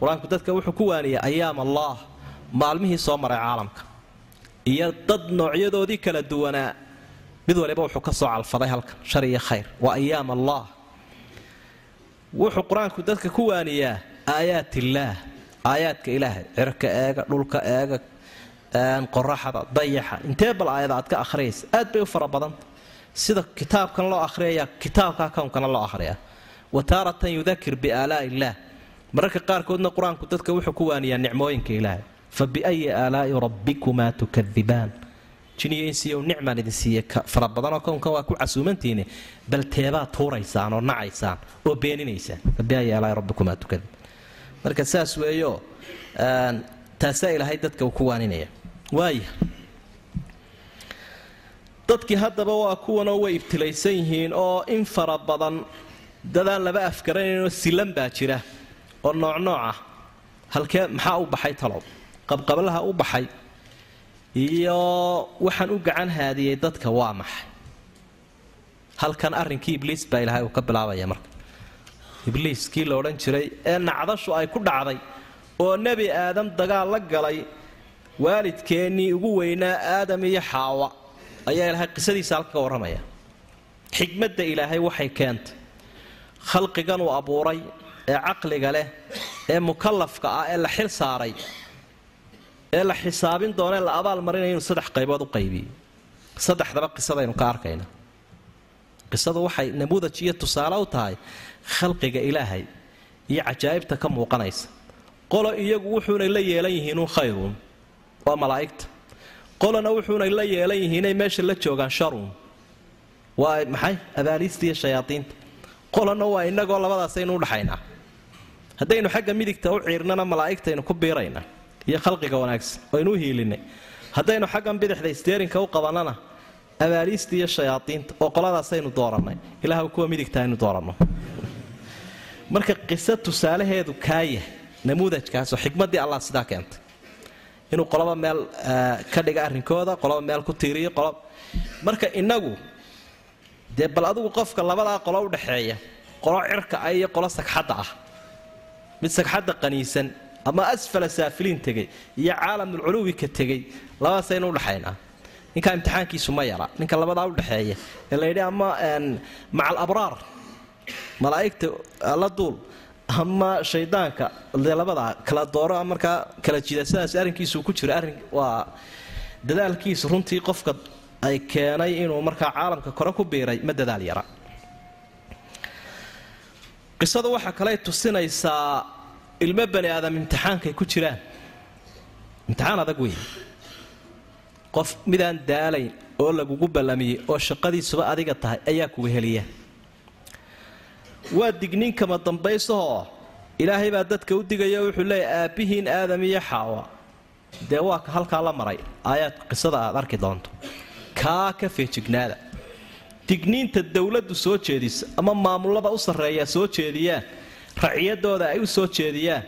qur'aanku dadka wuxuu ku waaniyaa ayaam allah maalmihii soo maray caalamka. Iyo dad noocyadoodii kala duwanaa mid waliba wuxuu ka soo calfaday halkan shar iyo khayr. Waa ayaam allah wuxuu qur'aanku dadka ku waaniyaa aayaat illaah aayaadka ilaahay cirka eega dhulka eega qoraxda dayaxa. Intee bal aayada aad ka akhriyaysa aad bay u fara badanta sida kitaabkan loo akhriyaya kitaabka kownkana loo akhriyaa. Wa taaratan yudakir biaalaa'i illaah mararka qaarkoodna qur'aanku dadka wuxuu ku waaniyaa nicmooyinka ilaahay. Fa biayi aalaa'i rabbikumaa tukadibaan jiniyo nicmaan idin siiye fara badanoo kownkan waa ku casuumantiini bal teebaad tuuraysaan oo nacaysaan oo beeninaysaan. Aalaa'i rabbikumaa tukadib marka saas weeyo taasaa ilaahay dadka uu ku waaninaya. Waaya dadkii haddaba waa kuwanoo way ibtilaysan yihiin oo in fara badan dadaan laba afgaranaynoo silan baa jira oo nooc nooc ah. Halkee maxaa u baxay talow? Qabqablaha u baxay iyo waxaan u gacan haadiyey dadka waa maxay? Halkan arrinkii ibliis baa ilaahay uu ka bilaabaya marka. Ibliis kii la odhan jiray ee nacdashu ay ku dhacday oo nebi aadam dagaal la galay waalidkeennii ugu weynaa aadam iyo xaawa. Ayaa ilaahay qisadiisa halka ka warramaya. Xigmadda ilaahay waxay keentay. Khalqigan uu abuuray ee caqliga leh ee mukallafka ah ee la xil saaray ee la xisaabin doona ee la abaal marinaya inuu saddex qaybood u qaybiyey saddexdaba qisadaynu ka arkayna. Qisadu waxay namuudaj iyo tusaale u tahay khalqiga ilaahay iyo cajaa'ibta ka muuqanaysa. Qolo iyagu wuxuunay la yeelan yihiinun khayruun waa malaa'igta. Qolona wuxuunay la yeelan yihiinay meesha la joogaan sharuun waa maxay? Abaaliista iyo shayaadiinta. Qolona waa inagoo labadaasaynu udhaxaynaa haddaynu xagga midigta u ciirnana malaa'igtaynu ku biiraynaa iyo khalqiga wanaagsan waynu u hiilinay. Haddaynu xaggan bidixda isteerinka u qabannana abaaliista iyo shayaadiinta oo qoladaasaynu doorannay ilaah kuwa midigta aynu dooranno. Marka qiso tusaalaheedu kaaya namuudajkaasoo xikmaddii allah sidaa keentay. Inuu qoloba meel ka dhiga arrinkooda qoloba meel ku tiiriyo qolob marka inagu dee bal adigu qofka labadaa qolo udhaxeeya qolo cirka ah iyo qolo sagxadda ah. Mid sagxadda qaniisan ama asfala saafiliin tegay iyo caalamulculuwi ka tegay labadaasaynu udhaxaynaa ninkaa imtixaankiisu ma yara ninka labadaa udhaxeeya ee la yidhi ama maca alabraar malaa'igta la duul ama shaydaanka dee labadaa kala dooro markaa kala jida sidaas arrinkiisu ku jiro arrin waa dadaalkiisu runtii qofka ay keenay inuu markaa caalamka kore ku biiray ma dadaal yara. Qisadu waxaa kaley tusinaysaa ilmo bani aadam imtixaankay ku jiraan. Imtixaan adag wey qof midaan daalayn oo lagugu ballamiyey oo shaqadiisuba adiga tahay ayaa kuga heliya. Waa digniin kama dambaysahoo ilaahay baa dadka u digaya wuxuu leeyahy aabbihiin aadam iyo xaawa. Dee waa ka halkaa la maray? Aayaad qisada aad arki doonto. Kaa ka feejignaada. Digniinta dowladdu soo jeedisa ama maamulada u sarreeya soo jeediyaan raciyadooda ay u soo jeediyaan.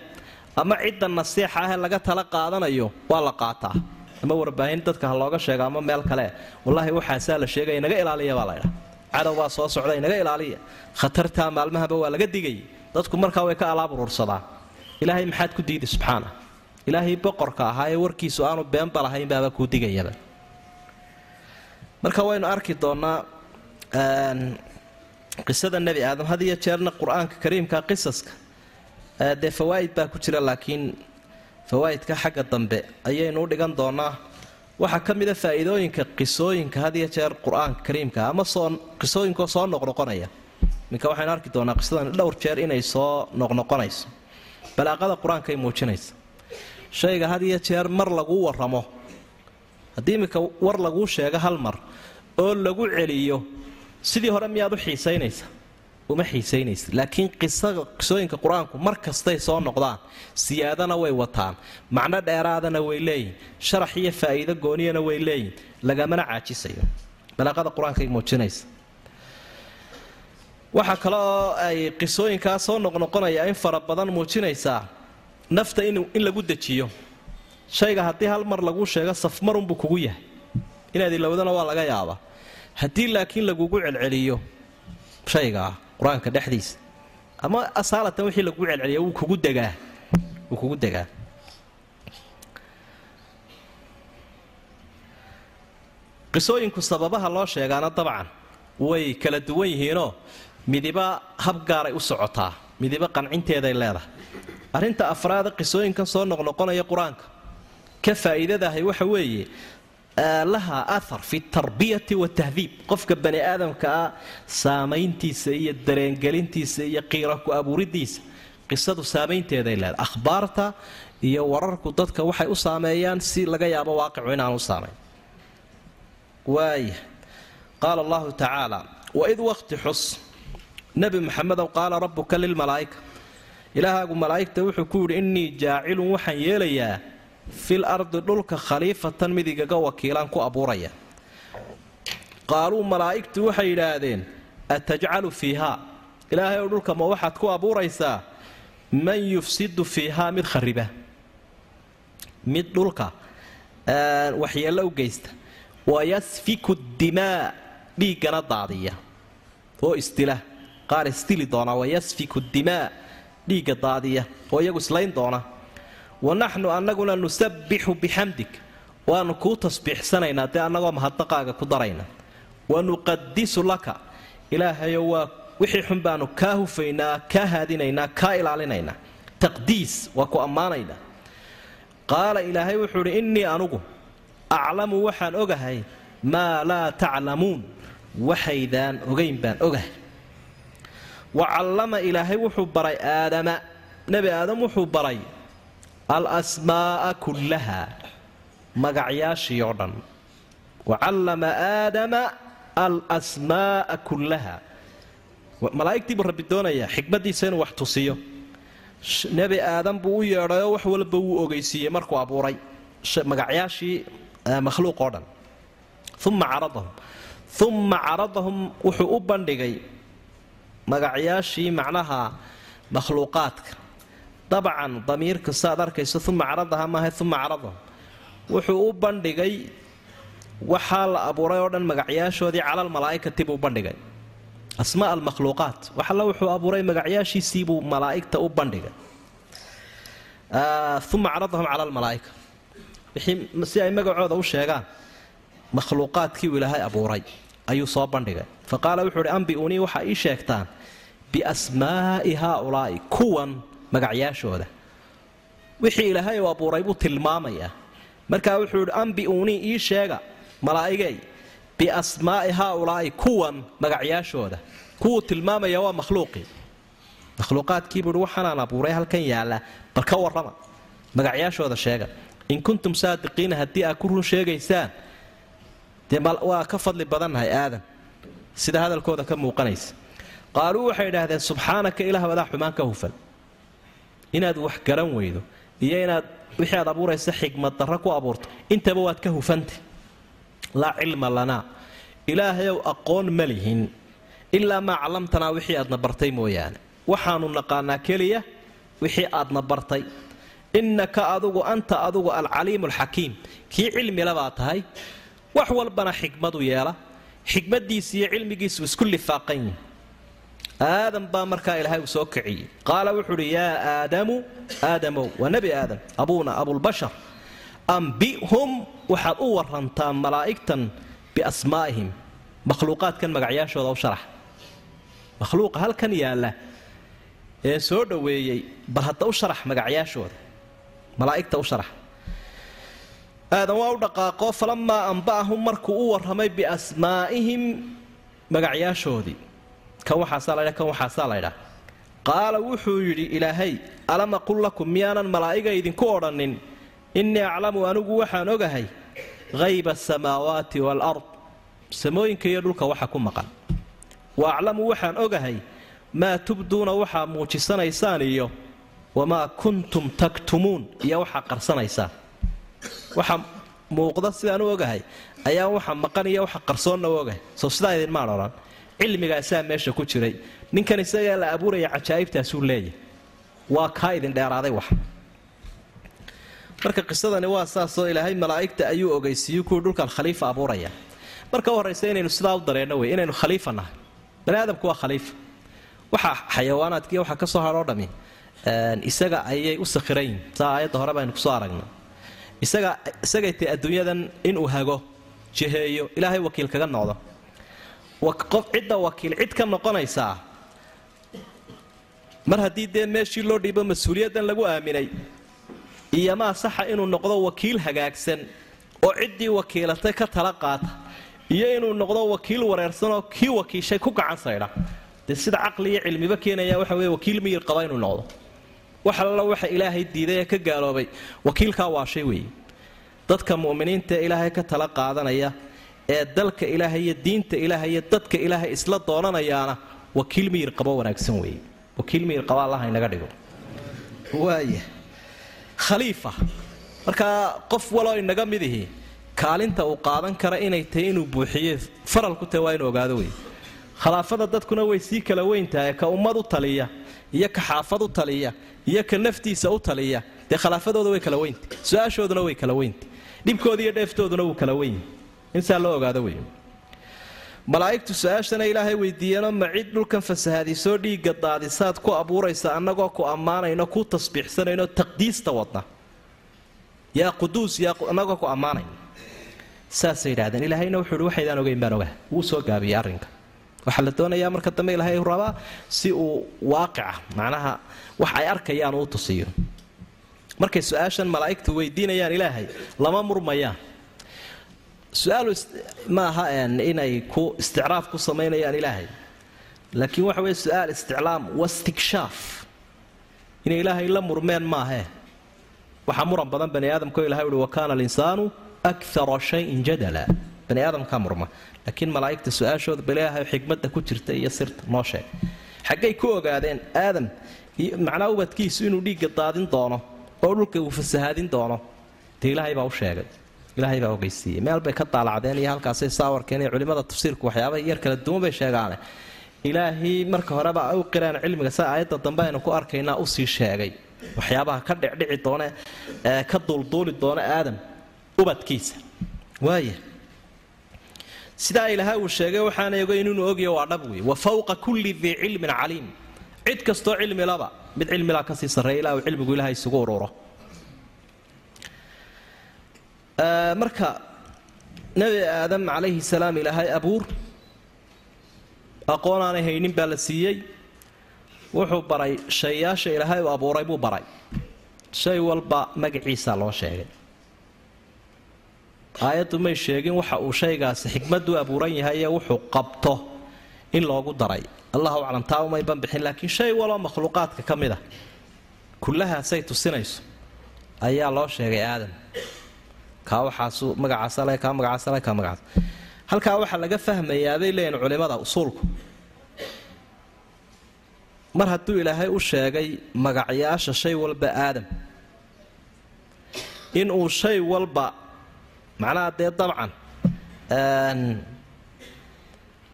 Ama cidda nasiixa ahee laga tala qaadanayo waa la qaataa. Ama warbaahin dadka ha looga sheega ama meel kale. Wallaahi waxaasaa la sheegaya naga ilaaliya baa laydhaa cadow baa soo socday naga ilaaliya. Khatartaa maalmahaba waa laga digay. Dadku markaa way ka alaab urursadaan. Ilaahay maxaad ku diidi subxaana. Ilaahay boqorka ahaa ee warkiisu aanu beenba lahayn baaba kuu digayaba. Marka waynu arki doonnaa qisada nebi aadam had iyo jeerna qur'aanka kariimka qisaska dee fawaa'id baa ku jira laakiin fawaa'idka xagga dambe ayaynu u dhigan doonaa. Waxaa ka mida faa'iidooyinka qisooyinka had jeer qur'aanka kariimka ama soo qisooyinkoo soo noqnoqonaya. Minka waxaynu arki doonaa qisadan dhowr jeer inay soo noqnoqonayso. Balaaqada qur'aankay muujinaysa. Shayga had jeer mar laguu warramo haddii iminka war laguu sheego hal mar oo lagu celiyo sidii hore miyaad u xiisaynaysa uma xiisaynaysa laakiin qisooyinka qur'aanku mar kastay soo noqdaan siyaadana way wataan macno dheeraadana way leeyihiin sharax iyo faa'iido gooniyana way leeyihiin lagamana caajisayo. Balaaqada qur'aankay muujinaysa. Waxaa kale oo ay qisooyinkaa soo noqnoqonaya in fara badan muujinaysaa nafta in lagu dejiyo. Shayga haddii hal mar laguu sheego safmarunbuu kugu yahay. Inaad ilowdana waa laga yaabaa haddii laakiin lagugu celceliyo shaygaa qur'aanka dhexdiisa ama asaalatan wixii lagugu celceliya wuu kugu degaa. Wuu kugu degaa. Qisooyinku sababaha loo sheegaana dabcan way kala duwan yihiinoo midiba hab gaaray u socotaa midiba qancinteeday leedahay. Arrinta afraada qisooyinkan soo noqnoqonaya qur'aanka. Ka faa'iidadahay waxa weeye laha ahar fi tarbiyati watahdiib qofka bani aadamka ah saamayntiisa iyo dareengelintiisa iyo qiira ku abuuridiisa qisadu saamaynteeday leedahay. Akhbaarta iyo wararku dadka waxay u saameeyaan si laga yaabo waaqicu inaan u saamayn. Waaya qaala allahu tacaala waid waqti xus nebi maxamedow qaala rabbuka lilmalaa'ika ilaahaagu malaa'igta wuxuu ku yidhi innii jaacilun waxaan yeelayaa fil ardi dhulka khaliifatan mid igaga wakiilaan ku abuuraya. Qaaluu malaa'igtu waxay yidhaahdeen atajcalu fiihaa ilaahay ow dhulka ma waxaad ku abuuraysaa? Man yufsidu fiihaa mid khariba. Mid dhulka waxyeello u geysta. Wayasfiku dimaa dhiiggana daadiya. Oo istila qaar istili doona wayasfiku dimaa dhiigga daadiya. Oo iyagu islayn doona wa naxnu annaguna nusabbixu bixamdig waanu kuu tasbiixsanaynaa dee annagoo mahadnaqaaga ku darayna. Wa nuqadisu laka. Ilaahayo waa wixii xun baanu kaa hufaynaa kaa haadinaynaa kaa ilaalinaynaa. Taqdiis waa ku ammaanaynaa qaala ilaahay wuxuu idhi innii anugu aclamu waxaan ogahay maa laa taclamuun. Waxaydaan ogayn baan ogahay. Wa callama ilaahay wuxuu baray aadama. Nebi aadam wuxuu baray al asmaa'a kullaha magacyaashii oo dhan. Wa callama aadama al asmaa'a kullaha malaa'igtii buu rabbi doonayaa xikmaddiisa inuu wax tusiyo. Nebi aadam buu u yeedhayoo wax walba wuu ogeysiiyey markuu abuuray. Magacyaashii makhluuq oo dhan. Uma caradahum. Uma caradahum wuxuu u bandhigay magacyaashii macnaha makhluuqaadka dabcan damiirka saaad arkayso uma caradaha maaha uma caradahum wuxuu u bandhigay waxaa la abuuray oo dhan magacyaashoodii calal malaa'ikati buu bandhigay asmaa almakhluuqaat wax alla wuxuu abuuray magacyaashiisiibuu malaa'igta u bandhigay uma caradahum cala almalaa'ika si ay magacooda u sheegaan makhluuqaadkii uu ilaahay abuuray ayuu soo bandhigay fa qaala wuxuu uhi ambi'unii waxaa ii sheegtaan biasmaa'i haaulaa'i kuwan magacyaashooda wixii ilaahay uu abuuray buu tilmaamayaa. Markaa wuxuu idhi ambi'unii ii sheega malaa'igey biasmaa'i haaulaa'i kuwan magacyaashooda kuwuu tilmaamaya waa makhluuqii makhluuqaadkiibuu ihi waxaanaan abuuray halkan yaalla bal ka warrama magacyaashooda sheega in kuntum saadiqiina haddii aad ku run sheegaysaan dee waa ka fadli badannahay aadan. Sida hadalkooda ka muuqanaysa. Qaaluu waxay idhaahdeen subxaanaka ilaah wadaa xumaan hufan inaad wax garan weydo iyo inaad wixii aad abuuraysa xigmad darro ku abuurto intaba waad ka hufantay laa cilma lanaa ilaahayow aqoon ma lihin. Ilaa maa callamtanaa wixii aadna bartay mooyaane. Waxaanu naqaanaa keliya wixii aadna bartay. Innaka adugu anta adugu alcaliimu alxakiim kii cilmila baa tahay wax walbana xikmadu yeela. Xikmadiisa iyo cilmigiisu isku lifaaqan yihiin aadam baa markaa ilaahay uu soo kiciyey. Qaala wuxuu uhi yaa aadamu aadamow waa nebi aadam abuuna abulbashar ambihum waxaad u warantaa malaa'igtan biasmaa'ihim makhluuqaadkan magacyaashooda u sharax. Makhluuqa halkan yaalla ee soo dhoweeyey bal hadda u sharax magacyaashooda malaa'igta u sharax. Aadan waa u dhaqaaqo falamaa amba'ahum markuu u warramay biasmaa'ihim magacyaashoodii kan waxaasaa laydha kan waxaasaa laydhaa qaala wuxuu yidhi ilaahay alam aqul lakum miyaanan malaa'iga idinku odhannin? Innii aclamu anigu waxaan ogahay hayba asamaawaati waalard samooyinka iyo dhulka waxa ku maqan. Wa aclamu waxaan ogahay maa tubduuna waxaa muujisanaysaan iyo wamaa kuntum taktumuun iyo waxaa qarsanaysaan. Waxa muuqda sidaan u ogahay ayaa waxa maqan iyo waxa qarsoonna u ogahay. Soo sidaa idinmaan odhan cilmigaasaa meesha ku jiray. Ninkan isagaa la abuuraya cajaa'ibtaasuu leeyahay. Waa kaa idin dheeraaday wax. Marka qisadani waa saasoo ilaahay malaa'igta ayuu ogeysiiyu kuwii dhulkan khaliifa abuuraya. Marka u horraysa inaynu sidaa u dareenno wey inaynu khaliifa nahay. Bani aadamku waa khaliifa waxa xayawaanaadkiiyo waxa ka soo hadhoo dhami isaga ayay u sakhirayin saa aayadda hore baynu ku soo aragnay isaga isagay tahy adduunyadan inuu hago jiheeyo ilaahay wakiil kaga noqdo qof cidda wakiil cid ka noqonaysaa mar haddii dee meeshii loo dhiibo mas'uuliyaddan lagu aaminay iyo maa saxa inuu noqdo wakiil hagaagsan oo ciddii wakiilatay ka tala qaata iyo inuu noqdo wakiil wareersanoo kii wakiishay ku gacan saydha dee sida caqli iyo cilmiba keenaya waxa weye wakiil miyir qaba inuu noqdo. Wax alla waxa ilaahay diiday ee ka gaaloobay wakiilkaa waashay weeye. Dadka mu'miniinta ee ilaahay ka tala qaadanaya ee dalka ilaahay iyo diinta ilaahay iyo dadka ilaahay isla doonanayaana wakiil miyir qabo wanaagsan weeye. Wakiil miyir qaba allaha inaga dhigo. Waaya khaliifa markaa qof waloo inaga midihi kaalinta uu qaadan kara inay tahay inuu buuxiye faral ku tahay waa inuu ogaado wey khilaafada dadkuna way sii kala weyntahay ka ummad u taliya iyo ka xaafad u taliya iyo ka naftiisa u taliya. Dee khilaafadooda way kala weynta su'aashooduna way kala weynta dhibkooda iyo dheeftooduna wuu kala weyn insaa loo ogaado wey malaa'igtu su'aashana ilaahay weydiiyeenoo ma cid dhulkan fasahaadisoo dhiigga daadisaad ku abuuraysa annagoo ku ammaanayno ku tasbiixsanayno taqdiista wadna yaa quduus yaa annagoo ku ammaanayno. Saasay yidhahdeen ilaahayna wuxuu ihi waxaydaan ogeyn baan ogaha wuu soo gaabiyey arrinka. Waxaa la doonayaa marka dambe ilaahay rabaa si uu waaqica macnaha wax ay arkayaan uu tusiyo. Markay su'aashan malaa'igtu weydiinayaan ilaahay lama murmayaan su'aalu ma aha inay ku isticraaf ku samaynayaan ilaahay. Laakiin waxa weye su'aal isticlaam wastikshaaf inay ilaahay la murmeen maahee waxaa muran badan bani aadamko ilahay uhi wa alinsaanu akara shayin jadala. Bani aadamkaa murma. Laakiin malaa'igta su'aashooda balaahay xikmadda ku jirta iyo sirta noo sheeg. Xaggay ku ogaadeen aadam macnaa ubadkiisu inuu dhiigga daadin doono oo dhulka uu fasahaadin doono. Dee ilaahay baa u sheegay ilaahay baa ogeysiiyey meel bay ka daalacdeen iyo halkaasay saawarkeen iyo culimmada tafsiirku waxyaaba yar kala duwan bay sheegaane ilaahay marka horeba u qiraan cilmiga. Sa aayadda dambe aynu ku arkaynaa u sii sheegay. Waxyaabaha ka dhicdhici doone ee ka duulduuli doona aadam ubadkiisa. Waaya sidaa ilaahay uu sheegay waxaana ogeyn inuu ogya waa dhab wey wa fawqa kulli dii cilmin caliim. Cid kastoo cilmilaba mid cilmilaa ka sii sarreeya ilaa uu cilmigu ilahay isugu ururo marka nebi aadam calayhi salaam ilaahay abuur aqoon aanay haynin baa la siiyey. Wuxuu baray shayaasha ilaahay uu abuuray buu baray. Shay walba magaciisaa loo sheegay. Aayaddu may sheegin waxa uu shaygaasi xikmaddu abuuran yahay ee wuxuu qabto in loogu daray. Allahu aclam taa umay banbixin laakiin shay waloo makhluuqaadka ka mid a kullahaasay tusinayso ayaa loo sheegay aadam halkaa waxaa laga fahmayaa bay leeyihiin culimmada usuulku. Mar hadduu ilaahay u sheegay magacyaasha shay walba aadam. Inuu shay walba macnaha dee dabcan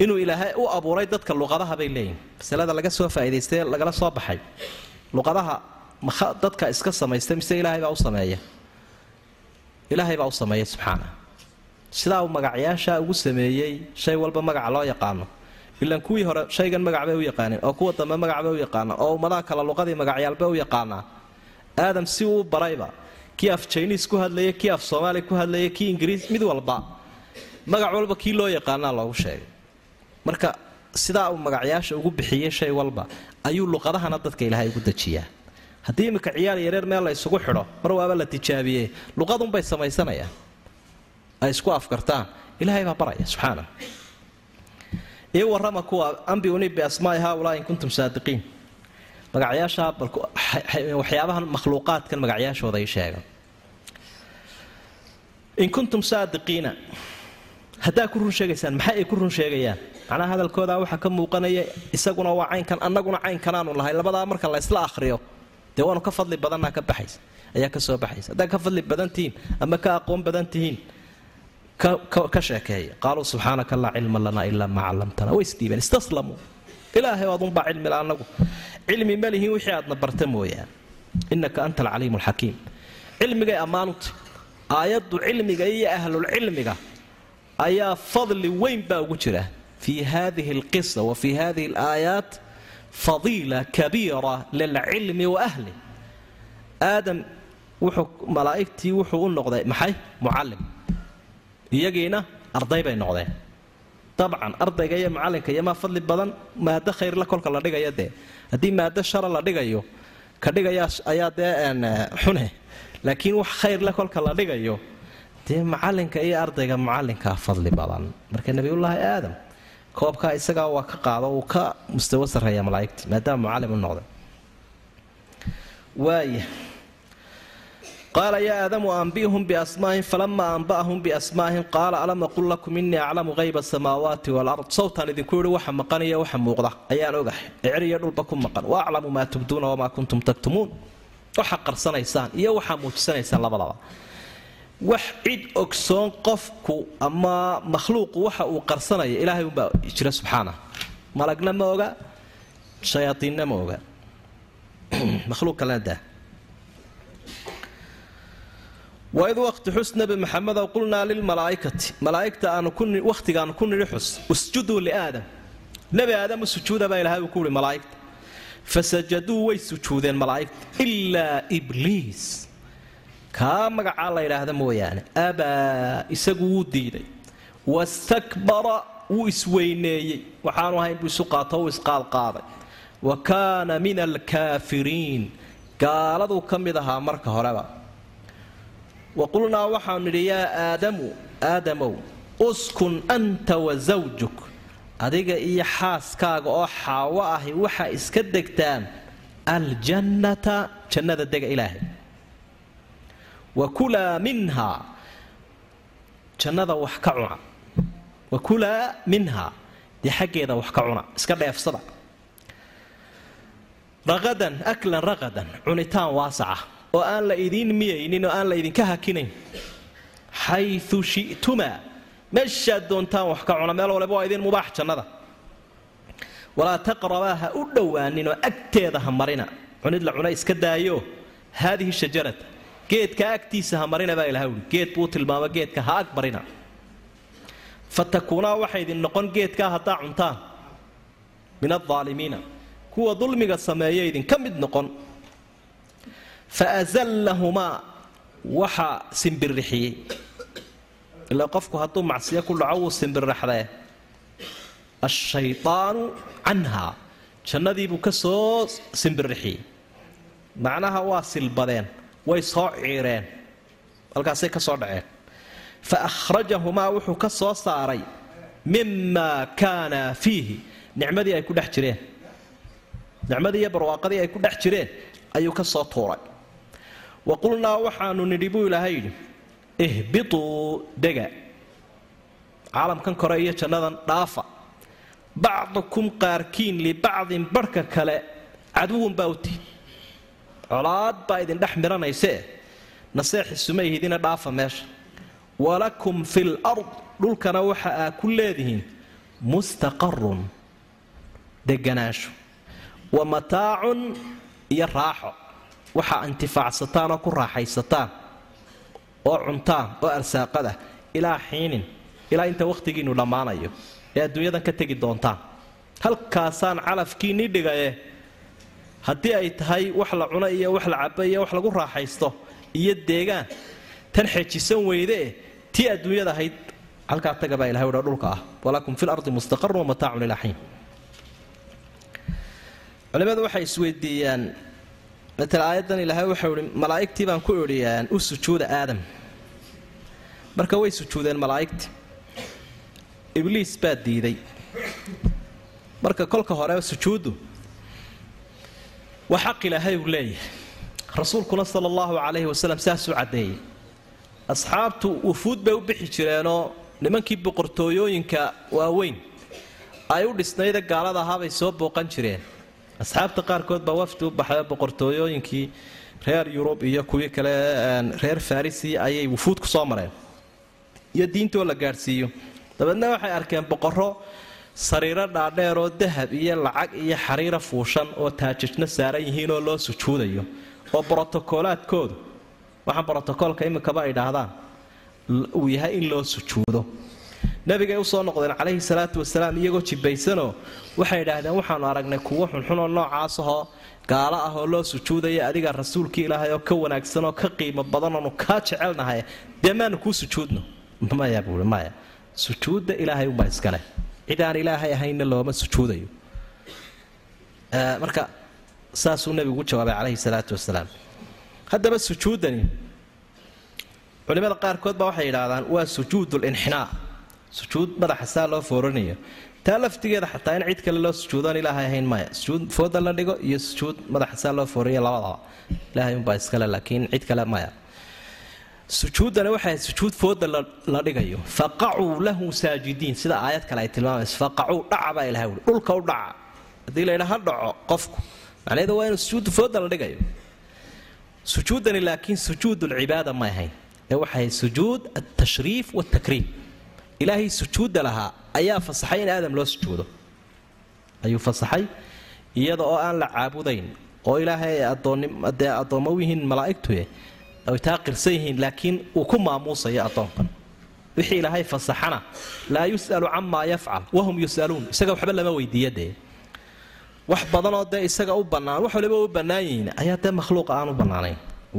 inuu ilaahay u abuuray dadka luqadaha bay leeyihiin masalada laga soo faa'idaystay lagala soo baxay. Luqadaha dadka iska samaysta mise ilaahay baa u sameeya ilaahay baa u sameeya subxaana sidaa uu magacyaashaa ugu sameeyey shay walba magaca loo yaqaano. Ilaan kuwii hore shaygan magac bay u yaqaaneen oo kuwa dambe magac bay u yaqaanaan oo ummadaha kale luqadii magacyaalbay u yaqaanaa. Aadam si uu barayba kii af jiniis ku hadlaya kii af soomaali ku hadlaya kii ingiriis mid walba magac walba kii loo yaqaanaa loogu sheegay. Marka sidaa uu magacyaasha ugu bixiyey shay walba ayuu luqadahana dadka ilaahay ugu dejiyaa haddii iminka ciyaal yareer meel la isugu xidho mar waaba la tijaabiyey. Luqadunbay samaysanayaan. Ay isku afkartaan ilaahay baa baraya subxaana ii warrama kuwa ambiuni biasmaai haaulaa in kuntum saadiqiin. Magacyaashaa waxyaabahan makhluuqaadkan magacyaashooda ay sheegan in kuntum saadiqiina. Haddaa ku run sheegaysaan maxay ay ku run sheegayaan? Macnaha hadalkoodaa waxaa ka muuqanaya isaguna waa caynkan annaguna caynkanaanu lahay labadaa marka la ysla dee waanu ka fadli badannaa ka baxaysa. Ayaa ka soo baxaysa. Haddaa ka fadli badan tihiin ama ka aqoon badan tihiin ka sheekeeya. Qaaluu subxaanaka laa cilma lanaa ilaa maa callamtana way isdhiibeen istaslamuu ilaahay adunbaa cilmila annagu cilmi ma lihiin wixii aadna barta mooyaan innaka anta alcaliimu alxakiim cilmigay ammaanutay aayaddu cilmiga iyo ahlulcilmiga ayaa fadli weyn baa ugu jira. Fii hadihi alqisa wa fii hadihi alaayaat fadiila kabiira lilcilmi wa ahli. Aadam malaa'igtii wuxuu u noqday maxay? Mucallim. Iyagiina arday bay noqdeen. Dabcan ardayga iyo macallinka iyomaa fadli badan maado khayrla kolka la dhigayo dee. Haddii maado shara la dhigayo ka dhigaya ayaa dee xune. Laakiin wax khayrle kolka la dhigayo dee macalinka iyo ardayga mucalinkaa fadli badan. Marka nebiyullaahi aadam koobkaa isagaa waa ka qaado uu ka mustawo sarreeya malaaigtii maadaama mucallim u noqday. Waaya qaala yaa aadamu anbi'hum biasmaa'ihim falama anba'ahum biasmaa'ihim qaala alam aqul lakum innii aclamu hayba asamaawaati walard sawtaan idinku yidhi waxa maqaniyo waxa muuqda ayaan ogahay. Eceriyo dhulba ku maqan. Wa maa tubduuna wamaa kuntum taktumuun. Waxa qarsanaysaan iyo waxaa muujisanaysaan labadaba wax cid ogsoon qofku ama makhluuqu waxa uu qarsanaya ilaahay unbaa jira subxaana. Malagna ma oga shayaaiinna ma oga. Daa. Waid waqti xus nebi maxamedow qulnaa lilmalaa'ikati malaa'igta aanu wakhtigaanu ku nidhi xus. Usjuduu liaadam nebi u sujuuda baa ilahay uu ku uhi malaa'igta fasajaduu way sujuudeen malaa'igta. Ilaa ibliis kaa magacaa la yidhaahda mooyaane. Abaa isagu wuu diiday. Wastakbara wuu isweyneeyey. Waxaanu ahayn buu isu qaato wuu isqaadqaaday wa kaana min alkaafiriin gaaladuu ka mid ahaa marka horeba. Wa qulnaa waxaanu nidhi yaa aadamu aadamow uskun anta wa zawjuk. Adiga iyo xaaskaaga oo xaawo ahi waxaa iska degtaan. Aljannata jannada dega ilaahay wa kulaa minhaa jannada wax ka cuna. Wa kulaa minhaa dee xaggeeda wax ka cuna. Iska dheefsada. Raqadan aklan raqadan cunitaan waasaca. Oo aan la idiin miyaynin oo aan la idinka hakinayn. Xayu shi'tumaa meeshaad doontaan wax ka cuna. Meel waliba waa idin mubaax jannada. Walaa taqrabaa ha u dhowaaninoo agteeda ha marina. Cunid la cuna iska daayo. Haadihi shajarata geedka agtiisa ha marina baa ilaha uhi geed buu tilmaama geedka ha ag marina. Fa takuunaa waxay idin noqon geedkaa haddaa cuntaan min aldaalimiina kuwa dulmiga sameeya idinka mid noqon. Fa azallahumaa waxaa simbirixiyey ilaa qofku hadduu macsiyo ku dhaco wuu simbirraxdee. Ashaydaanu canhaa jannadiibuu ka soo simbirixiyey macnaha waa silbadeen way soo ciireen. Halkaasay ka soo dhaceen. Fa akhrajahumaa wuxuu ka soo saaray mimaa kaana fiihi. Nicmadii ay ku dhex jireen. Nicmadii iyo barwaaqadii ay ku dhex jireen ayuu ka soo tuuray. Wa qulnaa waxaanu nidhi buu ilaahay yidhi ihbituu dega. Caalamkan kore iyo jannadan dhaafa. Bacdukum qaarkiin libacdin barhka kale caduwun baa uti colaad baa idin dhex miranayse? Naseexisuma ihidina dhaafa meesha. Walakum fi lard dhulkana waxa aa ku leedihiin mustaqarun deganaansho wa mataacun iyo raaxo. Waxaa intifaacsataan oo ku raaxaysataan oo cuntaan oo arsaaqada ilaa xiinin ilaa inta wakhtigiinnu dhammaanayo ee adduunyadan ka tegi doontaan. Halkaasaan calafkiinnii dhigaye haddii ay tahay wax la cuno iyo wax la cabo iyo wax lagu raaxaysto iyo deegaan tan xejisan weydeeh tii adduunyada ahayd halkaa taga baa ilahay udha dhulka ah. Walakum fi lardi mustaqarun wamataacun ilaa culimmadu waxay isweydiiyaan matala aayaddan ilaahay waxau ihi malaa'igtii baan ku idhi u sujuuda aadam. Marka way sujuudeen malaa'igti. Ibliis baa diiday. Marka kolka hore sujuuddu waa xaq ilaahay uu leeyahay. Rasuulkuna sala allahu calayhi wasalam saasuu caddeeyey. Asxaabtu wufuud bay u bixi jireenoo nimankii boqortooyooyinka waaweyn. Ay u dhisnayda gaalada ahaabay soo booqan jireen. Asxaabta qaarkood baa wafdi u baxay boqortooyooyinkii reer yurub iyo kuwii kale reer farisi ayay wufuud ku soo mareen. Iyo diintoo la gaadhsiiyo. Dabeedna waxay arkeen boqorro sariiro dhaadheeroo dahab iyo lacag iyo xariira fuushan oo taajijna saaran yihiinoo loo sujuudayo. Oo brotokoolaadkoodu waxaan brotokoolka iminkaba ay dhaahdaan uu yahay in loo sujuudo. Nabigay u soo noqdeen calayhi salaatu wasalaam iyagoo jibaysanoo waxay idhaahdeen waxaanu aragnay kuwo xunxunoo noocaasahoo gaalo ah oo loo sujuudaya adiga rasuulkii ilaahay oo ka wanaagsan oo ka qiimo badan oonu kaa jecelnahay. Dee maanu kuu sujuudno? Maya buui maya. Sujuudda ilaahay unbaa iskale cid aan ilaahay ahaynna looma sujuudayo marka saasuu nebigu u jawaabay calayhi salaatu wasalaam. Haddaba sujuuddani culimada qaarkood baa waxay yidhaahdaan waa sujuud linxinaa sujuud madaxa saa loo fooranayo. Taa laftigeeda xataa in cid kale loo sujuudoon ilaahay ahayn maya. Sujuud fooda la dhigo iyo sujuud madaxa saa loo fooranayo labadaba. Ilaahay unbaa iskale laakiin cid kale maya sujuuddani waxay sujuud fooda la dhigayo. Faqacuu lahu saajidiin. Sida aayad kale ay tilmaamayso. Faqacuu dhaca baa ilahay ui dhulka u dhaca. Haddii la ydhaa ha dhaco qofku. Macnaheedu waa inuu sujuud fooda la dhigayo. Sujuuddani laakiin sujuud ma ahayn. Ee waxay sujuud altashriif waltakriim ilaahay sujuudda lahaa ayaa fasaxay in aadam loo sujuudo. Ayuu fasaxay iyada oo aan la caabudayn. Oo ilaahay dee addoommo u yihiin malaa'igtuye ay taa yihiin laakiin uu ku maamuusayo addoonkan. Wixii ilaahay fasaxana laa yus'alu camaa yafcal wahum yus'aluun. Isaga waxba lama weydiiya dee. Wax badanoo dee isaga u bannaan wax waliba u bannaan yihiin ayaa dee makhluuqa aan u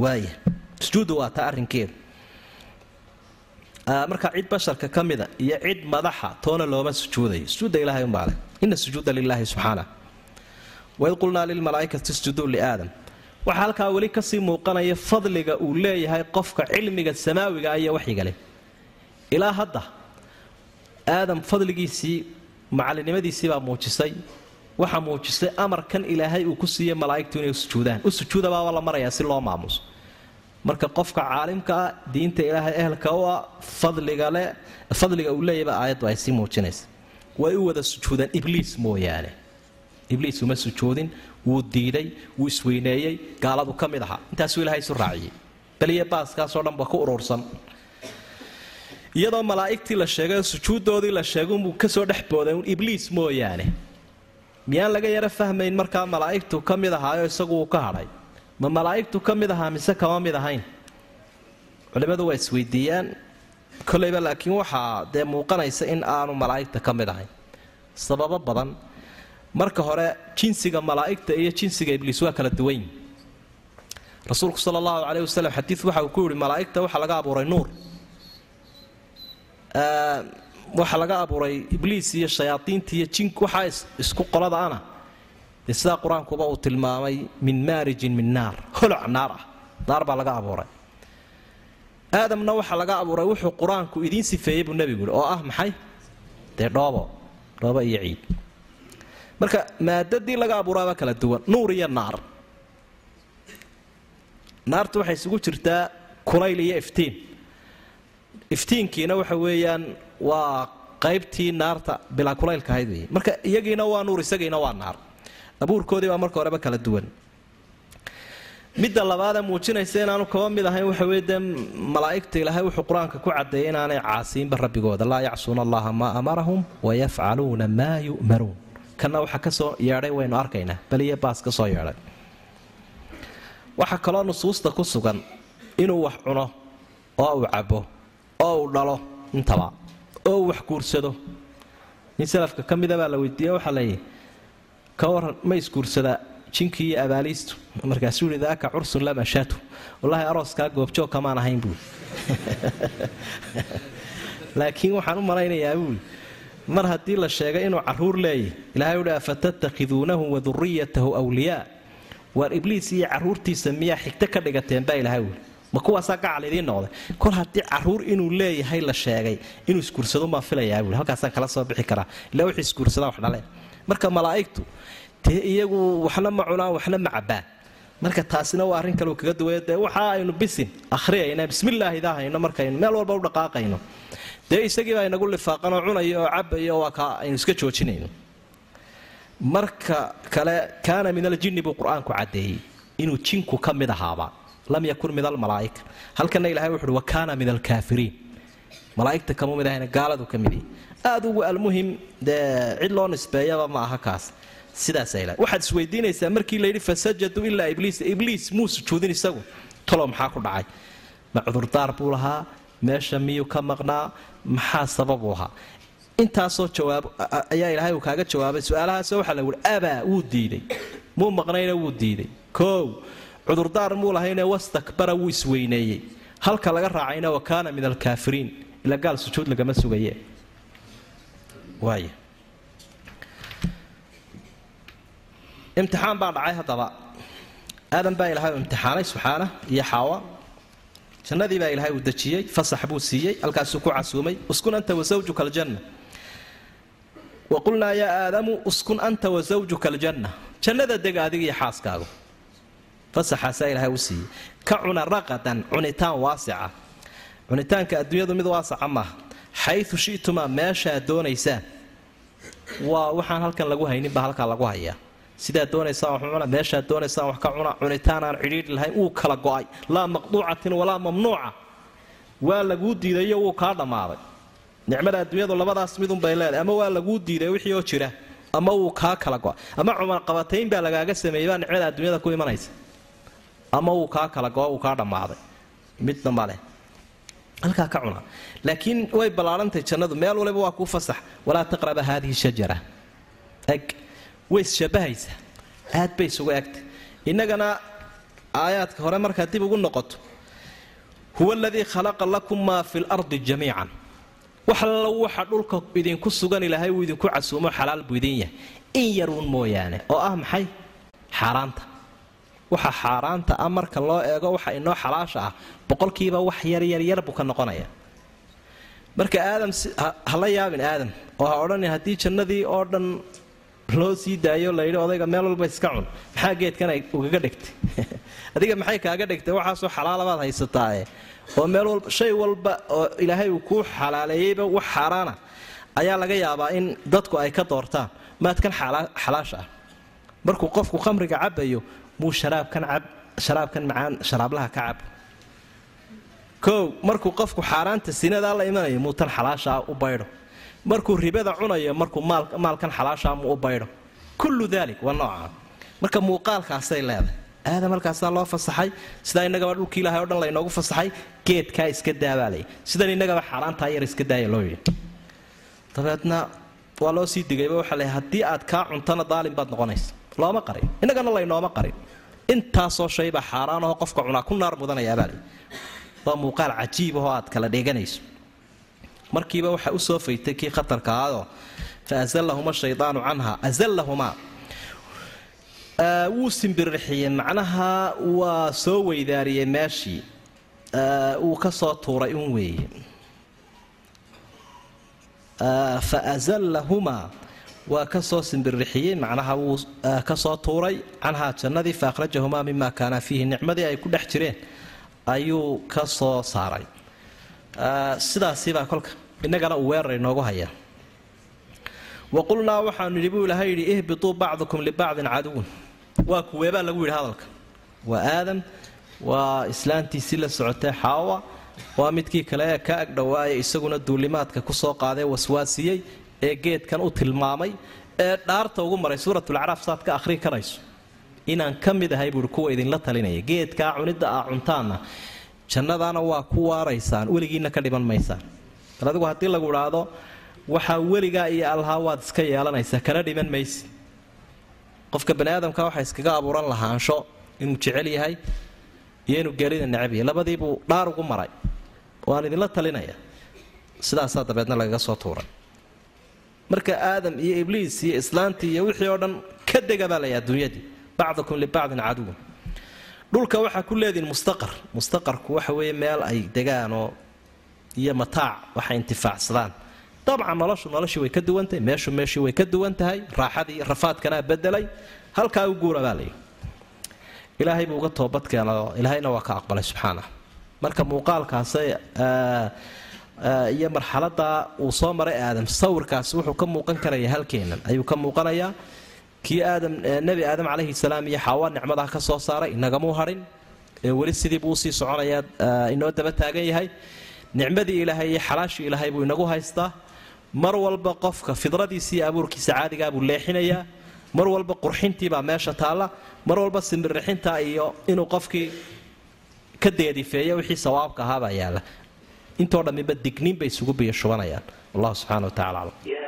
waaya sujuuddu waa taa arrinkeeda marka cid basharka ka mida iyo cid madaxa toona looma sujuudayo. Sujuudda ilahay umbaa leh. Ina sujuuda lilaahi subxaana waid qulnaa lilmalaa'ikati isjuduu liaadam waxaa halkaa weli ka sii muuqanaya fadliga uu leeyahay qofka cilmiga samaawiga iyo waxyiga leh. Ilaa hadda aadam fadligiisii macalinimadiisii baa muujisay. Waxaa muujisay amarkan ilaahay uu ku siiyey malaa'igtu inay sujuudaan. U sujuudabaaba la marayaa si loo maamuso marka qofka caalimka ah diinta ilaahay ehelka u ah fadliga uu leeyaba aayaddu ay sii muujinaysa. Way u wada sujuudaan ibliis mooyaane. Ibliis uma sujuudin wuu diiday wuu isweyneeyey gaaladu ka mid ahaa. Intaasuu ilahay isu raaciyey. Beliya baaskaasoo dhanba ku urursan. Iyadoo malaa'igtii la sheegay oo sujuuddoodii la sheegay unbuu ka soo dhex booday un ibliis mooyaane. Miyaan laga yaro fahmayn markaa malaa'igtu ka mid ahaayo isagu uu ka hadhay? Ma malaa'igtu ka mid ahaa mise kama mid ahayn? Culimmadu waa isweydiiyaan. Kolayba laakiin waxaa dee muuqanaysa in aanu malaa'igta ka mid ahayn. Sababo badan marka hore jinsiga malaa'igta iyo jinsiga ibliis waa kala duwanyi rasuulku sala allahu caleyh wasalam xadiid waxa uu ku yihi malaa'igta waxaa laga abuuray nuur. Waxaa laga abuuray ibliis iyo shayaaiinta iyo jink waxaa isku qolada ana. Dee sidaa qur'aankuba uu tilmaamay min maarijin min naar. Holoc naar ah. Naar baa laga abuuray. Aadamna waxaa laga abuuray wuxuu qur'aanku idiin sifeeyey buu nebigu yihi oo ah maxay? Dee dhoobo dhoobo iyo ciid marka maadadii laga abuuraaba kala duwan nuur iyo naar. Naartu waxay isugu jirtaa kulayl iyo iftiin. Iftiinkiina waxa weeyaan waa qaybtii naarta bilaa kulaylka ahayd wey marka iyagiina waa nuur isagiina waa naar. Abuurkoodii baa marka horeba kala duwan. Midda labaadee muujinaysa inaanu kaba mid ahayn waxa weye dee malaa'igta ilaahay wuxuu qur'aanka ku cadeeyay inaanay caasiinba rabbigooda laa yacsuuna allaha maa amarahum wayafcaluuna maa yu'maruun kanna waxaa ka soo yeedhay waynu arkaynaa. Beliya baas ka soo yeedhay. Waxaa kaloo nusuusta ku sugan inuu wax cuno oo uu cabo oo uu dhalo intaba oo uu wax guursado. Nin salafka ka mida baa la weydiiye waxaa layihi ka waran ma isguursadaa jinkii iyo abaaliistu. Markaasuu yihi daaka cursun lam ashatu wallaahi arooskaa goobjoog kamaan ahayn buui laakiin waxaan u malaynayaa buui mar haddii la sheegay inuu carruur leeyahy ilahay uhi afatattakhiduunahu waduriyatahu wliyaa waar ibliis iyo caruurtiisa miyaa xigto ka dhigateen baa ilahay wuli ma kuwaasaa gacal idiin noqday. Kol haddii carruur inuu leeyahay la sheegay inuu isguursadomaa filayaa buui halkaasaan kala soo bixi karaa. Ilaa wuxuu isguursadaa wax dhaleen. Marka malaa'igtu dee iyagu waxna ma cunaan waxna ma cabbaan. Marka taasina waa arrin kaleu kaga duwaya dee waxa aynu bisin akhriyayna bismillaahi daahayno markaynu meel walba u dhaqaaqayno dee isagii baa inagu lifaaqanoo cunaya oo cabaya waa ka aynu iska joojinayno marka kale kaana min aljinni buu qur'aanku caddeeyey inuu jinku ka mid ahaaba. Lam yakun min almalaa'ika halkana ilahay wuxuuhi wa kaana min alkaafiriin malaa'igta kama mid ahayna gaaladu ka mid yahi aada ugu almuhim dee cid loo nisbeeyaba ma aha kaas. Sidaasa ilahay waxaad isweydiinaysaa markii layidhi fasajaduu ilaa ibliis ibliis muu sujuudin isagu? Talo maxaa ku dhacay? Ma cudurdaar buu lahaa meesha miyuu ka maqnaa? Maxaa sababuu ahaa? Intaasoo jawaab ayaa ilaahay uu kaaga jawaabay. Su'aalahaasoo waxaa la wuhi abaa wuu diiday muu maqnayna wuu diiday koow cudurdaar muu lahayne wastakbara wuu isweyneeyey. Halka laga raacayna wa kaana min alkaafiriin ila gaal sujuud lagama sugaye waay imtixaan baa dhacay haddaba. Aadan baa ilaahay u imtixaanay subxaana iyo xaawa jannadii baa ilaahay uu dejiyey fasax buu siiyey halkaasuu ku casuumay uskun anta wasawjuka aljanna wa qulnaa yaa aadamu uskun anta wasawjuka aljanna jannada dega adiga iyo xaaskaagu. Fasaxaasaa ilaahay u siiyey. Ka cuna raqadan cunitaan waasica. Cunitaanka adduunyadu mid waasaca maaha xayu shitumaa meeshaad doonaysaan. Waa waxaan halkan lagu haynin baa halkaa lagu hayaa sidaad doonaysaan wax cuna meeshaad doonaysaan wax ka cuna cunitaan aan cidhiidhi lahayn wuu kala go'ay. Laa maqduucatin walaa mamnuuca. Waa laguu diidayo wuu kaa dhammaaday nicmada adduunyadu labadaas midunbay leedahay. Ama waa laguu diiday wixii oo jira ama wuu kaa kala go'ay. Ama cumarqabatayn baa lagaaga sameeyey baa nicmada adduunyada ku imanaysa. Ama wuu kaa kala go'o wuu kaa dhammaaday midna maleh halkaa ka cuna. Laakiin way ballaarantay jannadu. Meel waliba waa kuu fasax. Walaa taqraba haadihi shajara way isshabahaysaa aad bay isugu egtay innagana aayaadka hore markaad dib ugu noqoto huwa aladii khalaqa lakum maa fi lardi jamiican. Wax waxa dhulka idinku sugan ilaahay uu idinku casuumo xalaal buu idin yahay. In yaruun mooyaane oo ah maxay? Xaaraanta. Waxa xaaraanta ah marka loo eego waxa inoo xalaasha ah boqolkiiba wax yaryaryar buu ka noqonaya. Marka aadam hala yaabin aadam oo ha odhanin haddii jannadii oo dhan loo sii daayo layidhi odayga meel walba iska cun. Maxaa geedkan ugaga dhigtay? Adiga maxay kaaga dhigtay? Waxaasoo xalaalabaad haysataae oo meel walba shay walba oo ilaahay uu kuu xalaaleeyeyba wax xaaraana ayaa laga yaabaa in dadku ay ka doortaan. Maadkan xalaasha ah. Markuu qofku khamriga cabayo muu sharaabkan macaan sharaablaha ka cab. Kow markuu qofku xaaraanta sinadaa la imanayo muu tan xalaashaa u baydho markuu ribada cunayo markuu maalkan xalaashaa muu u baydho kullu daalik waa noocaa marka muuqaalkaasay leedahay. Aadam halkaasaa loo fasaxay sidaa innagaba dhulki ilahay o dhan laynoogu fasaxay geedkaa iska daabaalay. Sidan innagaba xaaraantaa yar iska daaya loo yidhi. Dabeedna waa loo sii digayba waxaa le haddii aad kaa cuntana daalin baad noqonaysa looma qarin. Innagana laynooma qarin. Intaasoo shaybaa xaaraanahoo qofka cunaa ku naar mudanayaabaaley waa muuqaal cajiibahoo aad kala dheeganayso markiiba waxa u soo faytay kii khatarka ahaadoo fa azallahuma shaydaanu canha azallahumaa wuu simbirixiyey macnaha waa soo weydaariyey meeshii. Wuu ka soo tuuray un weeye. Fa azallahumaa waa ka soo simbirixiyey macnaha wuu ka soo tuuray canhaa jannadii fa akhrajahumaa mima kaana fiihi nicmadii ay ku dhex jireen ayuu ka soo saaray. Sidaasibaa kolka innagana uu weerar inoogu hayaa wa qulnaa waxaanu yidhi buu ilahay yidhi ihbituu bacdukum libacdin caduwun waa kuweebaa lagu yidhi hadalka. Waa aadam waa islaantiisii la socotay xaawa waa midkii kale ee ka agdhowaaya isaguna duulimaadka ku soo qaadee waswaasiyey ee geedkan u tilmaamay ee dhaarta ugu maray suuratulacraaf saad ka akhrii karayso. Inaan ka mid ahay buui kuwa idinla talinaya. Geedkaa cunidda aa cuntaanna jannadaana waa ku waaraysaan weligiinna ka dhiman maysaan bal adigu haddii lagu idhaahdo waxaa weligaa iyo allahaa waad iska yeelanaysaa kana dhiman maysi. Qofka bani aadamka waxaa iskaga abuuran lahaansho inuu jecel yahay iyo inuu geerida necab labadiibuu dhaar ugu maray. Waan idinla talinaya. Sidaasaa dabeedna lagaga soo tuuray. Marka aadam iyo ibliis iyo islaantii iyo wixii oo dhan ka dega baa layaa adduunyadii bacdukum libacdin caduwun dhulka waxaa ku leedihin mustaqar. Mustaqarku waxa weeye meel ay degaanoo iyo mataac waxay intifaacsadaan. Dabcan noloshu noloshii way ka duwan tahay meeshu meeshii way ka duwan tahay raaxadii rafaadkanaa bedelay halkaa u guura baa layidhi ilaahay buu uga toobadkeeno ilaahayna waa ka aqbalay subxaanah. Marka muuqaalkaas iyo marxalada uu soo maray aadam sawirkaasi wuxuu ka muuqan karaya halkeennan. Ayuu ka muuqanayaa kii aadam nebi aadam calayhi salaam iyo xaawa nicmadaa ka soo saaray inagamuu hadhin ee weli sidii buu u sii soconayaa inoo daba taagan yahay nicmadii ilaahay iyo xalaashii ilaahay buu inagu haystaa. Mar walba qofka fidradiisa iyo abuurkiisa caadigaa buu leexinayaa mar walba qurxintiibaa meesha taalla. Mar walba simbirixinta iyo inuu qofkii ka deedifeeyo wixii sawaabka ahaabaa yaalla. Intoo dhammiba digniin bay isugu biyo shubanayaan. Wallahu subxana wa tacala aclam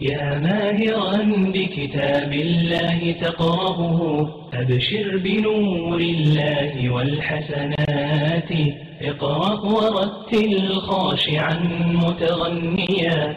يا ماهرا بكتاب الله تقرأه أبشر بنور الله والحسنات اقرأ ورتل خاشعا متغنيا